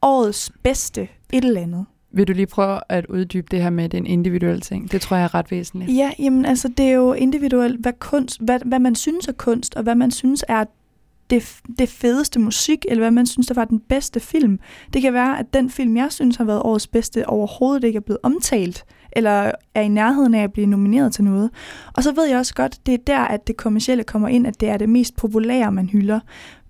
årets bedste et eller andet. Vil du lige prøve at uddybe det her med, at det er en individuel ting? Det tror jeg er ret væsentligt. Ja, jamen altså, det er jo individuelt, hvad, kunst, hvad, hvad man synes er kunst, og hvad man synes er det, det fedeste musik, eller hvad man synes, der var den bedste film. Det kan være, at den film, jeg synes har været årets bedste, overhovedet ikke er blevet omtalt eller er i nærheden af at blive nomineret til noget. Og så ved jeg også godt, det er der, at det kommercielle kommer ind, at det er det mest populære, man hylder.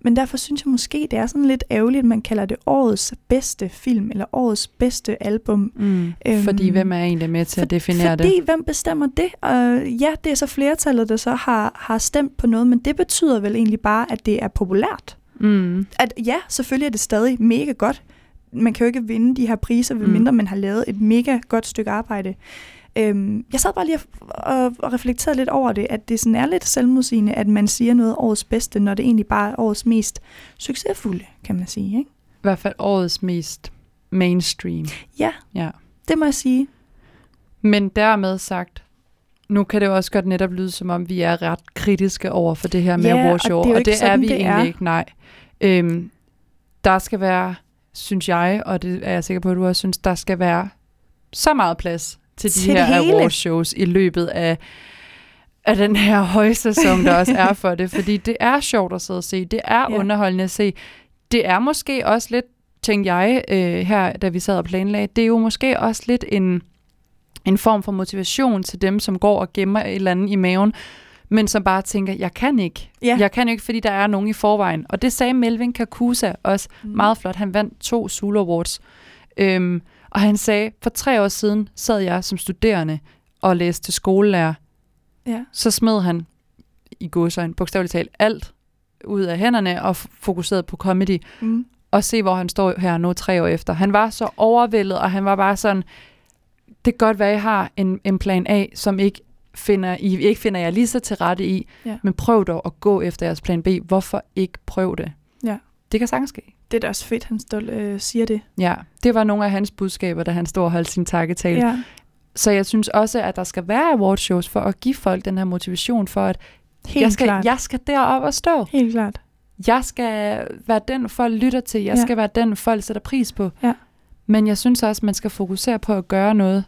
Men derfor synes jeg måske, det er sådan lidt ærgerligt, at man kalder det årets bedste film, eller årets bedste album. Mm. Øhm, Fordi hvem er egentlig med til at definere fordi, det? hvem bestemmer det? Og ja, det er så flertallet, der så har, har stemt på noget, men det betyder vel egentlig bare, at det er populært. Mm. At ja, selvfølgelig er det stadig mega godt. Man kan jo ikke vinde de her priser, medmindre Mm. man har lavet et mega godt stykke arbejde. Øhm, jeg sad bare lige og, og, reflekterede lidt over det, at det sådan er lidt selvmodsigende, at man siger noget årets bedste, når det egentlig bare er årets mest succesfulde, kan man sige. Ikke? I hvert fald årets mest mainstream. Ja, Ja. det må jeg sige. Men dermed sagt, nu kan det jo også godt netop lyde, som om vi er ret kritiske over for det her med Ja, ja, og det er og det er vi det egentlig er. ikke, nej. Øhm, der skal være, synes jeg, og det er jeg sikker på, at du også synes, der skal være så meget plads til de Til her det hele. award shows i løbet af, af den her højsæson, der også er for det, fordi det er sjovt at sidde og se, det er ja. underholdende at se. Det er måske også lidt, tænkte jeg øh, her, da vi sad og planlagde, det er jo måske også lidt en, en form for motivation til dem, som går og gemmer et eller andet i maven, men som bare tænker, jeg kan ikke. Ja. Jeg kan ikke, fordi der er nogen i forvejen. Og det sagde Melvin Kakusa også Mm. meget flot. Han vandt to Zulu Awards. Øhm, og han sagde, for tre år siden sad jeg som studerende og læste til skolelærer. Ja. Så smed han i godsøjne, bogstaveligt talt, alt ud af hænderne og fokuserede på comedy. Mm. Og se, hvor han står her nu tre år efter. Han var så overvældet, og han var bare sådan, det kan godt være, at I har en, en plan A, som ikke finder, I ikke finder jer lige så til rette i, Ja. men prøv dog at gå efter jeres plan B. Hvorfor ikke prøve det? Ja. Det kan sagtens ske. Det er da også fedt, han stol, øh, siger det. Ja, det var nogle af hans budskaber, da han stod og holdt sin takketale. Ja. Så jeg synes også, at der skal være awardshows for at give folk den her motivation for, at Helt jeg skal, klart. jeg skal derop og stå. Helt klart. Jeg skal være den, folk lytter til. Jeg Ja. skal være den, folk sætter pris på. Ja. Men jeg synes også, at man skal fokusere på at gøre noget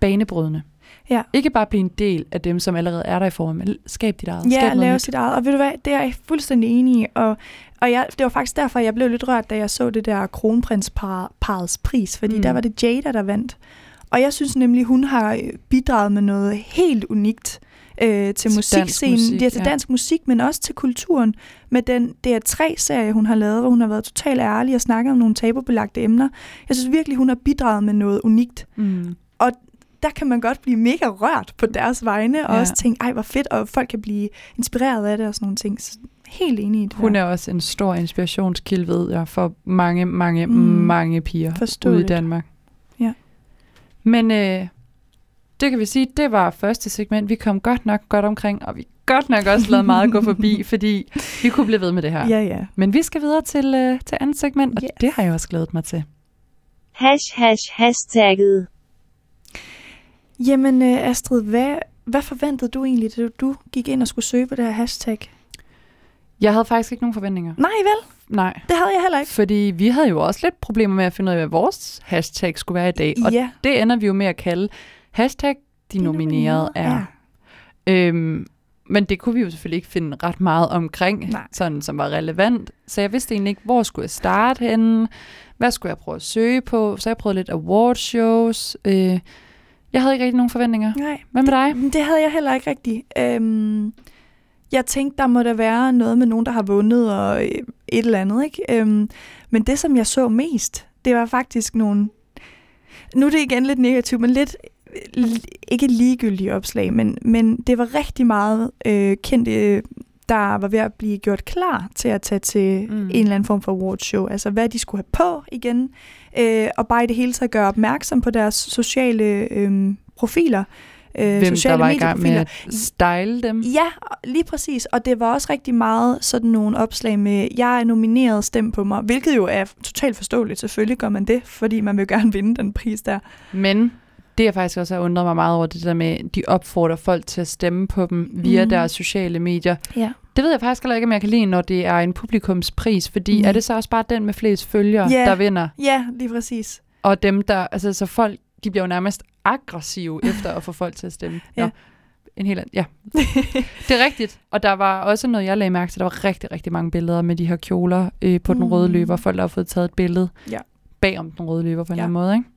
banebrydende. Ja. Ikke bare blive en del af dem, som allerede er der i form, men skab dit eget. Ja, skab lave nyt. sit eget. Og ved du hvad, det er jeg fuldstændig enig i. Og, og jeg, det var faktisk derfor, jeg blev lidt rørt, da jeg så det der kronprinsparets pris, fordi Mm. der var det Jada, der vandt. Og jeg synes nemlig, hun har øh, bidraget med noget helt unikt øh, til musikscenen. musik, det er til ja. dansk musik, men også til kulturen. Med den DR3-serie, hun har lavet, hvor hun har været totalt ærlig og snakket om nogle tabubelagte emner. Jeg synes virkelig, hun har bidraget med noget unikt. Mm. Der kan man godt blive mega rørt på deres vegne, og Ja. også tænke, ej hvor fedt, og folk kan blive inspireret af det og sådan nogle ting. Så helt enig i det Hun der. er også en stor inspirationskilde, ved jeg, for mange, mange, Mm. mange piger ude i Forståeligt. Danmark. Ja. Men øh, det kan vi sige, det var første segment. Vi kom godt nok godt omkring, og vi godt nok også lavet meget gå forbi, fordi vi kunne blive ved med det her. Ja, ja. Men vi skal videre til, øh, til andet segment, og Yes. det har jeg også glædet mig til. Hash hash hashtagget. Jamen øh, Astrid, hvad, hvad forventede du egentlig, da du gik ind og skulle søge på det her hashtag? Jeg havde faktisk ikke nogen forventninger. Nej vel, Nej. det havde jeg heller ikke. Fordi vi havde jo også lidt problemer med at finde ud af, hvad vores hashtag skulle være i dag. Og ja, det ender vi jo med at kalde hashtag de nominerede er. Øhm, men det kunne vi jo selvfølgelig ikke finde ret meget omkring, Nej. sådan som var relevant. Så jeg vidste egentlig ikke, hvor skulle jeg starte henne, hvad skulle jeg prøve at søge på, så jeg prøvede lidt awardshows. Øh, jeg havde ikke rigtig nogen forventninger. Nej, Hvad med dig? Det havde jeg heller ikke rigtigt. Øhm, jeg tænkte, der må da være noget med nogen, der har vundet og øh, et eller andet. Ikke? Øhm, men det, som jeg så mest, det var faktisk nogle... Nu er det igen lidt negativt, men lidt øh, ikke ligegyldige opslag, men, men det var rigtig meget øh, kendte, der var ved at blive gjort klar til at tage til mm. en eller anden form for awardshow. Altså, hvad de skulle have på igen, øh, og bare i det hele taget gøre opmærksom på deres sociale øh, profiler. Øh, Hvem der sociale var i gang med at style dem? Ja, lige præcis. Og det var også rigtig meget sådan nogle opslag med, jeg er nomineret, stem på mig, hvilket jo er totalt forståeligt. Selvfølgelig gør man det, fordi man vil gerne vinde den pris der. Men det jeg faktisk også har undret mig meget over, det der med, de opfordrer folk til at stemme på dem via Mhm. deres sociale medier. Ja. Det ved jeg faktisk heller ikke, om jeg kan lide, når det er en publikumspris, fordi Nej. er det så også bare den med flest følgere, Ja. der vinder? Ja, lige præcis. Og dem, der, altså så folk, de bliver jo nærmest aggressive efter at få folk til at stemme. Nå, Ja. En helt anden, ja. Det er rigtigt. Og der var også noget, jeg lagde mærke til. Der var rigtig, rigtig mange billeder med de her kjoler øh, på den Mm. røde løber. Folk der har fået taget et billede Ja. bag om den røde løber på en Ja. eller anden måde. Ikke?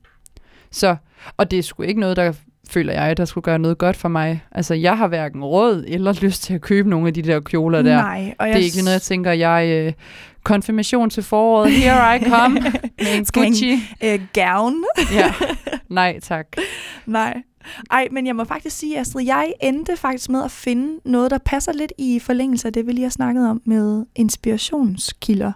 Så, og det er sgu ikke noget, der føler jeg, der skulle gøre noget godt for mig. Altså, jeg har hverken råd eller lyst til at købe nogle af de der kjoler der. Nej, og Det er ikke noget, jeg tænker, jeg øh, konfirmation til foråret, here I come, med en Gucci. øh, gown. Ja, nej tak. Nej. Ej, men jeg må faktisk sige, Astrid, jeg endte faktisk med at finde noget, der passer lidt i forlængelse af det, vi lige har snakket om med inspirationskilder.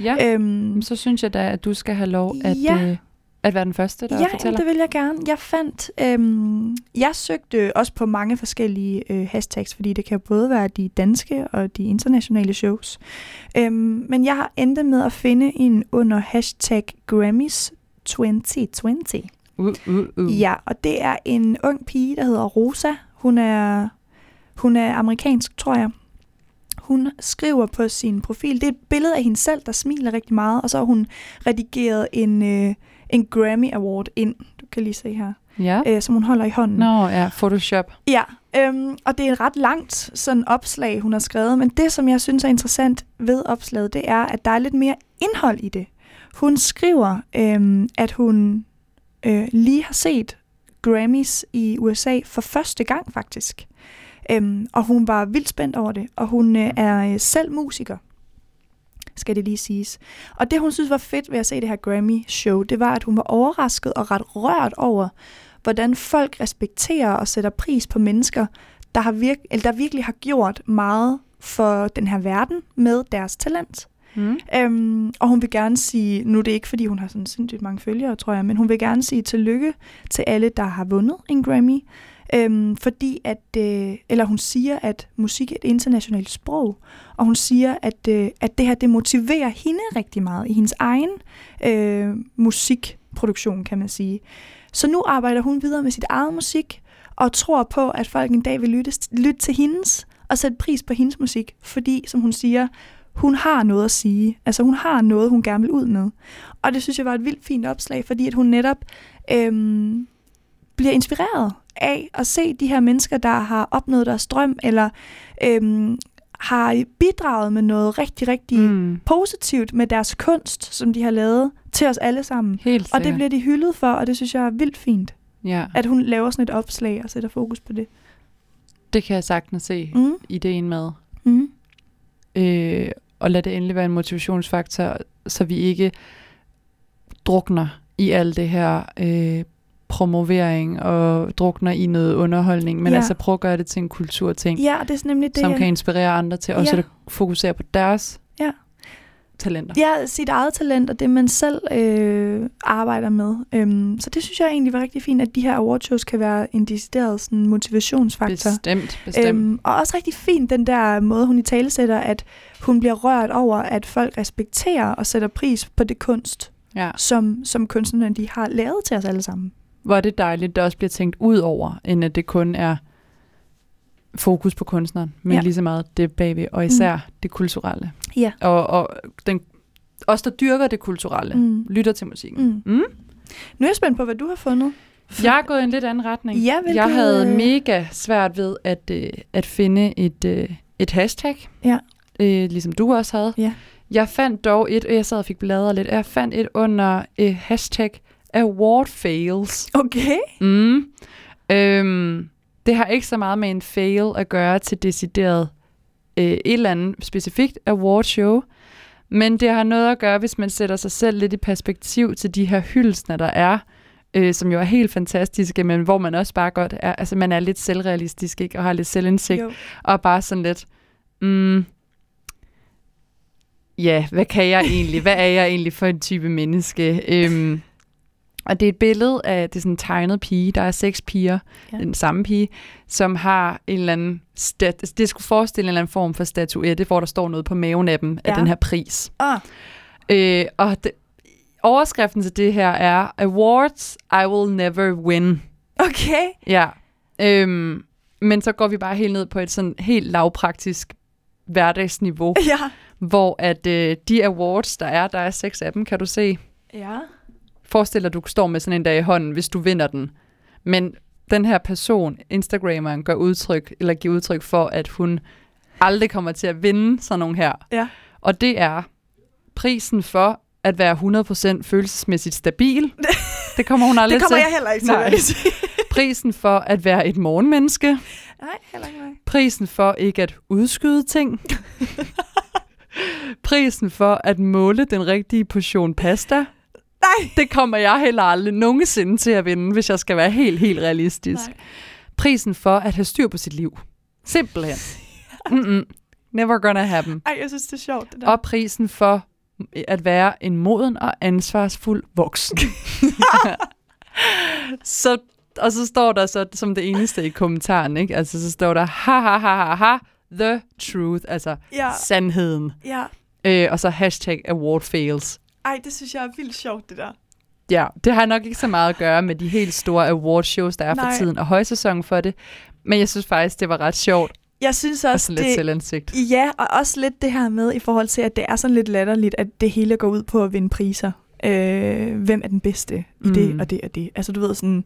Ja, Øhm, så synes jeg da, at du skal have lov at, Ja. øh, at være den første, der ja, fortæller. det vil jeg gerne. Jeg fandt, øhm, jeg søgte også på mange forskellige øh, hashtags, fordi det kan både være de danske og de internationale shows. Øhm, men jeg har endt med at finde en under hashtag Grammys 2020. Uh, uh, uh. Ja, og det er en ung pige, der hedder Rosa. Hun er, hun er amerikansk, tror jeg. Hun skriver på sin profil, det er et billede af hende selv, der smiler rigtig meget, og så har hun redigeret en, øh, en Grammy Award ind, du kan lige se her, Ja. øh, som hun holder i hånden. Nå, ja, Photoshop. Ja, øhm, og det er et ret langt sådan opslag, hun har skrevet, men det, som jeg synes er interessant ved opslaget, det er, at der er lidt mere indhold i det. Hun skriver, øhm, at hun øh, lige har set Grammys i USA for første gang faktisk. Øhm, og hun var vildt spændt over det, og hun øh, er øh, selv musiker, skal det lige siges. Og det, hun synes var fedt ved at se det her Grammy-show, det var, at hun var overrasket og ret rørt over, hvordan folk respekterer og sætter pris på mennesker, der, har virk- eller der virkelig har gjort meget for den her verden med deres talent. Mm. Øhm, og hun vil gerne sige, nu er det ikke, fordi hun har sådan sindssygt mange følgere, tror jeg, men hun vil gerne sige tillykke til alle, der har vundet en Grammy. Øhm, fordi at, øh, eller hun siger, at musik er et internationalt sprog, og hun siger, at, øh, at det her, det motiverer hende rigtig meget i hendes egen øh, musikproduktion, kan man sige. Så nu arbejder hun videre med sit eget musik, og tror på, at folk en dag vil lytte, lytte til hendes, og sætte pris på hendes musik, fordi, som hun siger, hun har noget at sige. Altså hun har noget, hun gerne vil ud med. Og det synes jeg var et vildt fint opslag, fordi at hun netop øhm, bliver inspireret af at se de her mennesker, der har opnået deres drøm, eller øhm, har bidraget med noget rigtig, rigtig mm. Positivt med deres kunst, som de har lavet til os alle sammen. Helt Og det bliver de hyldet for, og det synes jeg er vildt fint, Ja, at hun laver sådan et opslag og sætter fokus på det. det kan jeg sagtens se Mm. ideen med. Mm. Øh, og lad det endelig være en motivationsfaktor, så vi ikke drukner i alt det her øh, promovering og drukner i noget underholdning, men Ja. altså prøv at gøre det til en kulturting, Ja, det er nemlig det. som kan inspirere andre til også Ja. at fokusere på deres Ja. talenter. Ja, sit eget talent og det, man selv øh, arbejder med. Øhm, så det synes jeg egentlig var rigtig fint, at de her awardshows kan være en decideret sådan, motivationsfaktor. Bestemt, bestemt. Øhm, og også rigtig fint den der måde, hun i tale sætter, at hun bliver rørt over, at folk respekterer og sætter pris på det kunst, ja. som, som kunstnerne de har lavet til os alle sammen. Hvor er det dejligt, at der også bliver tænkt ud over, end at det kun er fokus på kunstneren, men Ja. lige så meget det bagved, og især mm. det kulturelle. Ja. Og, og den, os, der dyrker det kulturelle, mm. Lytter til musikken. Mm. Mm. Nu er jeg spændt på, hvad du har fundet. Jeg er gået i en lidt anden retning. Ja, vil jeg du, havde mega svært ved at, øh, at finde et, øh, et hashtag, Ja. øh, ligesom du også havde. Ja. Jeg fandt dog et, og jeg sad og fik bladret lidt, jeg fandt et under øh, hashtag award fails. Okay. Mm. Øhm, det har ikke så meget med en fail at gøre til decideret øh, et eller andet specifikt awardshow, men det har noget at gøre, hvis man sætter sig selv lidt i perspektiv til de her hyldesner, der er, øh, som jo er helt fantastiske, men hvor man også bare godt er, altså man er lidt selvrealistisk, ikke? og har lidt selvindsigt, Jo. og bare sådan lidt, mm, ja, hvad kan jeg egentlig? Hvad er jeg egentlig for en type menneske? Øhm, og det er et billede af, det er sådan en tegnet pige, der er seks piger, Ja. den samme pige, som har en eller anden, stat, det skulle forestille en eller anden form for statuette, hvor der står noget på maven af dem. Ja. af den her pris. Ah, Øh, og det, overskriften til det her er, Awards I will never win. okay. Ja. Øhm, men så går vi bare helt ned på et sådan helt lavpraktisk hverdagsniveau, Ja. hvor at øh, de awards, der er, der er seks af dem, kan du se. Ja. Forestil dig, at du står med sådan en dag i hånden, hvis du vinder den. Men den her person, Instagrammeren, gør udtryk, eller giver udtryk for, at hun aldrig kommer til at vinde sådan nogle her. Ja. Og det er prisen for at være 100% følelsesmæssigt stabil. det kommer hun aldrig Det kommer til. jeg heller ikke til, Nej. Prisen for at være et morgenmenneske. Nej, heller ikke mig. Prisen for ikke at udskyde ting. Prisen for at måle den rigtige portion pasta. Nej. Det kommer jeg heller aldrig nogensinde til at vinde, hvis jeg skal være helt, helt realistisk. Nej. Prisen for at have styr på sit liv. Simpelthen. Mm-mm. Never gonna happen. Ej, jeg synes, det er sjovt, det der. Og prisen for at være en moden og ansvarsfuld voksen. så, og så står der så som det eneste i kommentaren, ikke? Altså så står der, ha ha ha ha ha, the truth, altså Ja, sandheden. ja. Øh, og så hashtag award fails. Ej, det synes jeg er vildt sjovt, det der. Ja, det har nok ikke så meget at gøre med de helt store awardshows, der er for Nej. tiden, og højsæsonen for det. Men jeg synes faktisk, det var ret sjovt, Jeg synes og også, sådan lidt det, selvindsigt. Ja, og også lidt det her med i forhold til, at det er sådan lidt latterligt, at det hele går ud på at vinde priser. Øh, hvem er den bedste i det Mm. og det og det? Altså du ved sådan,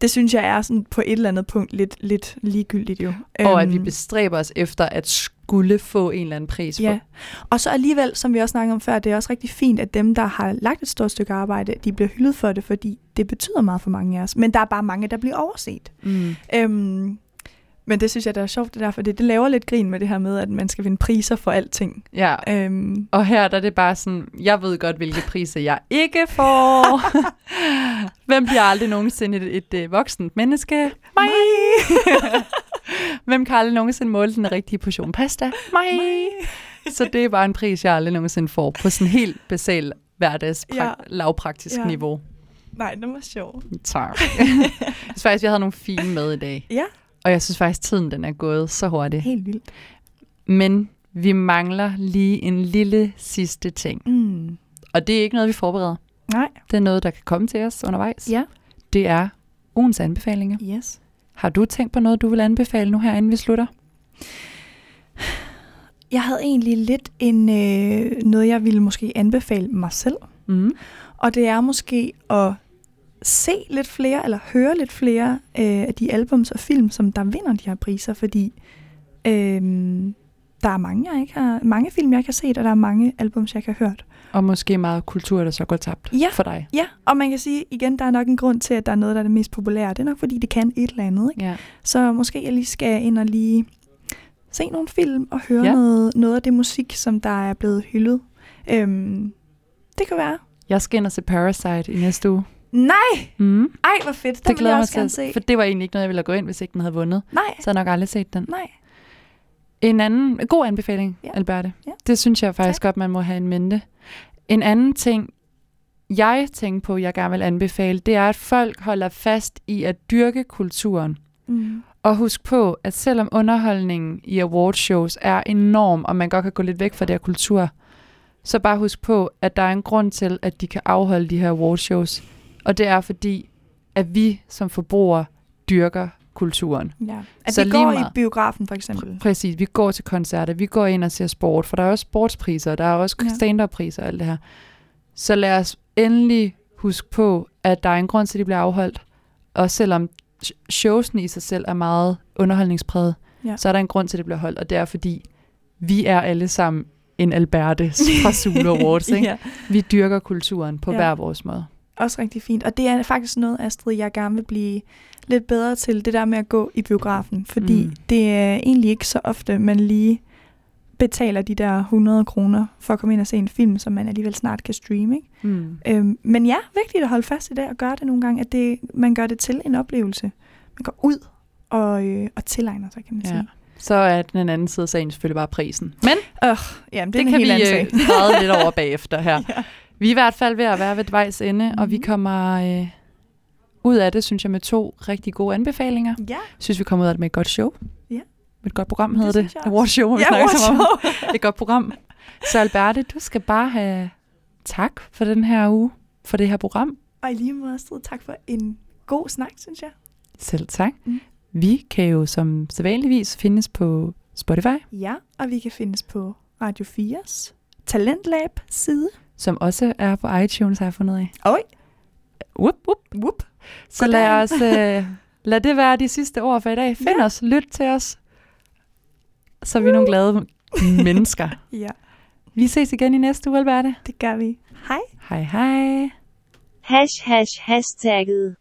det synes jeg er sådan på et eller andet punkt lidt, lidt ligegyldigt jo. Og at vi Øhm, bestræber os efter at skulle få en eller anden pris for. Ja, og så alligevel, som vi også snakkede om før, det er også rigtig fint, at dem, der har lagt et stort stykke arbejde, de bliver hyldet for det, fordi det betyder meget for mange af os. Men der er bare mange, der bliver overset. Mm. Øhm, men det synes jeg, der er sjovt, det der, for det, det laver lidt grin med det her med, at man skal vinde priser for alting. Ja, Øhm, og her der er det bare sådan, jeg ved godt, hvilke priser jeg ikke får. Hvem bliver aldrig nogensinde et, et, et voksent menneske? Mig! Hvem kan aldrig nogensinde måle den rigtige portion pasta? Mig! Så det er bare en pris, jeg aldrig nogensinde får på sådan helt basal hverdags Ja. lavpraktisk Ja. niveau. Nej, det var sjovt. Tak. jeg synes faktisk, vi havde nogle fine med i dag. Ja, Og jeg synes faktisk, tiden den er gået så hurtigt. helt vildt. Men vi mangler lige en lille sidste ting. Mm. Og det er ikke noget, vi forbereder. Nej. Det er noget, der kan komme til os undervejs. Ja. Det er ugens anbefalinger. Yes. Har du tænkt på noget, du vil anbefale nu her, inden vi slutter? Jeg havde egentlig lidt en øh, noget, jeg ville måske anbefale mig selv. Mm. Og det er måske at se lidt flere, eller høre lidt flere øh, af de albums og film, som der vinder de her priser, fordi øh, der er mange, jeg ikke har, mange film, jeg ikke har set, og der er mange albums, jeg ikke har hørt. Og måske meget kultur, der så går tabt Ja. for dig. Ja, og man kan sige igen, der er nok en grund til, at der er noget, der er det mest populære. Det er nok, fordi det kan et eller andet. Ikke? Ja. Så måske jeg lige skal ind og lige se nogle film og høre Ja. noget, noget af det musik, som der er blevet hyldet. Øhm, det kan være. Jeg skal ind og se Parasite i næste uge. Nej! Mm. Ej, hvor fedt. Den Det glæder jeg mig også gerne til, se. for det var egentlig ikke noget, jeg ville gå ind, hvis ikke den havde vundet. Nej, Så havde jeg nok aldrig set den. nej. En anden en god anbefaling, Ja. Alberte. Ja. Det synes jeg faktisk tak. godt, man må have en mente. En anden ting, jeg tænker på, jeg gerne vil anbefale, det er, at folk holder fast i at dyrke kulturen. Mm. Og husk på, at selvom underholdningen i awardshows er enorm, og man godt kan gå lidt væk fra det her kultur, så bare husk på, at der er en grund til, at de kan afholde de her awardshows. Og det er fordi, at vi som forbrugere dyrker kulturen. Ja. At Så vi går i meget- biografen, for eksempel. Præcis, vi går til koncerter, vi går ind og ser sport, for der er også sportspriser, der er også Ja. stand-up-priser og alt det her. Så lad os endelig huske på, at der er en grund til, at de bliver afholdt. Og selvom sh- showsene i sig selv er meget underholdningspræget, Ja. så er der en grund til, at det bliver holdt, og det er fordi, vi er alle sammen en Alberte fra Zulu Awards. Ikke? ja. Vi dyrker kulturen på ja. hver vores måde. Også rigtig fint. Og det er faktisk noget, Astrid, jeg gerne vil blive lidt bedre til, det der med at gå i biografen. Fordi Mm. mm. det er egentlig ikke så ofte, man lige betaler de der 100 kroner for at komme ind og se en film, som man alligevel snart kan streame. Ikke? Mm. Øhm, men ja, vigtigt at holde fast i det og gøre det nogle gange, at det, man gør det til en oplevelse. Man går ud og, øh, og tilegner sig, kan man Ja. sige. Så er den anden side af sagen selvfølgelig bare prisen. Men Øh, jamen, det, det, kan vi øh, græde lidt over bagefter her. Ja. Vi er i hvert fald ved at være ved vejs ende, mm-hmm. og vi Mhm. kommer øh, ud af det, synes jeg, med to rigtig gode anbefalinger. Ja, synes, vi kommer ud af det med et godt show. Ja. Et godt program Det hedder det. også. Award show, må vi ja snakke om. Et godt program. Så Alberte, du skal bare have tak for den her uge, for det her program. Og i lige måde, Astrid, tak for en god snak, synes jeg. Selv tak. Mm. Vi kan jo som sædvanligvis findes på Spotify, Ja, og vi kan findes på Radio 4's Talentlab side. som også er på iTunes, har jeg fundet af. Oj, Whoop, whoop. whoop. Så lad, os, øh, lad det være de sidste ord for i dag. Find Ja. os, lyt til os, så er vi nogle glade mennesker. Ja, Vi ses igen i næste uge, Alberte. det gør vi. Hej. Hej hej. Hash hash hashtagget.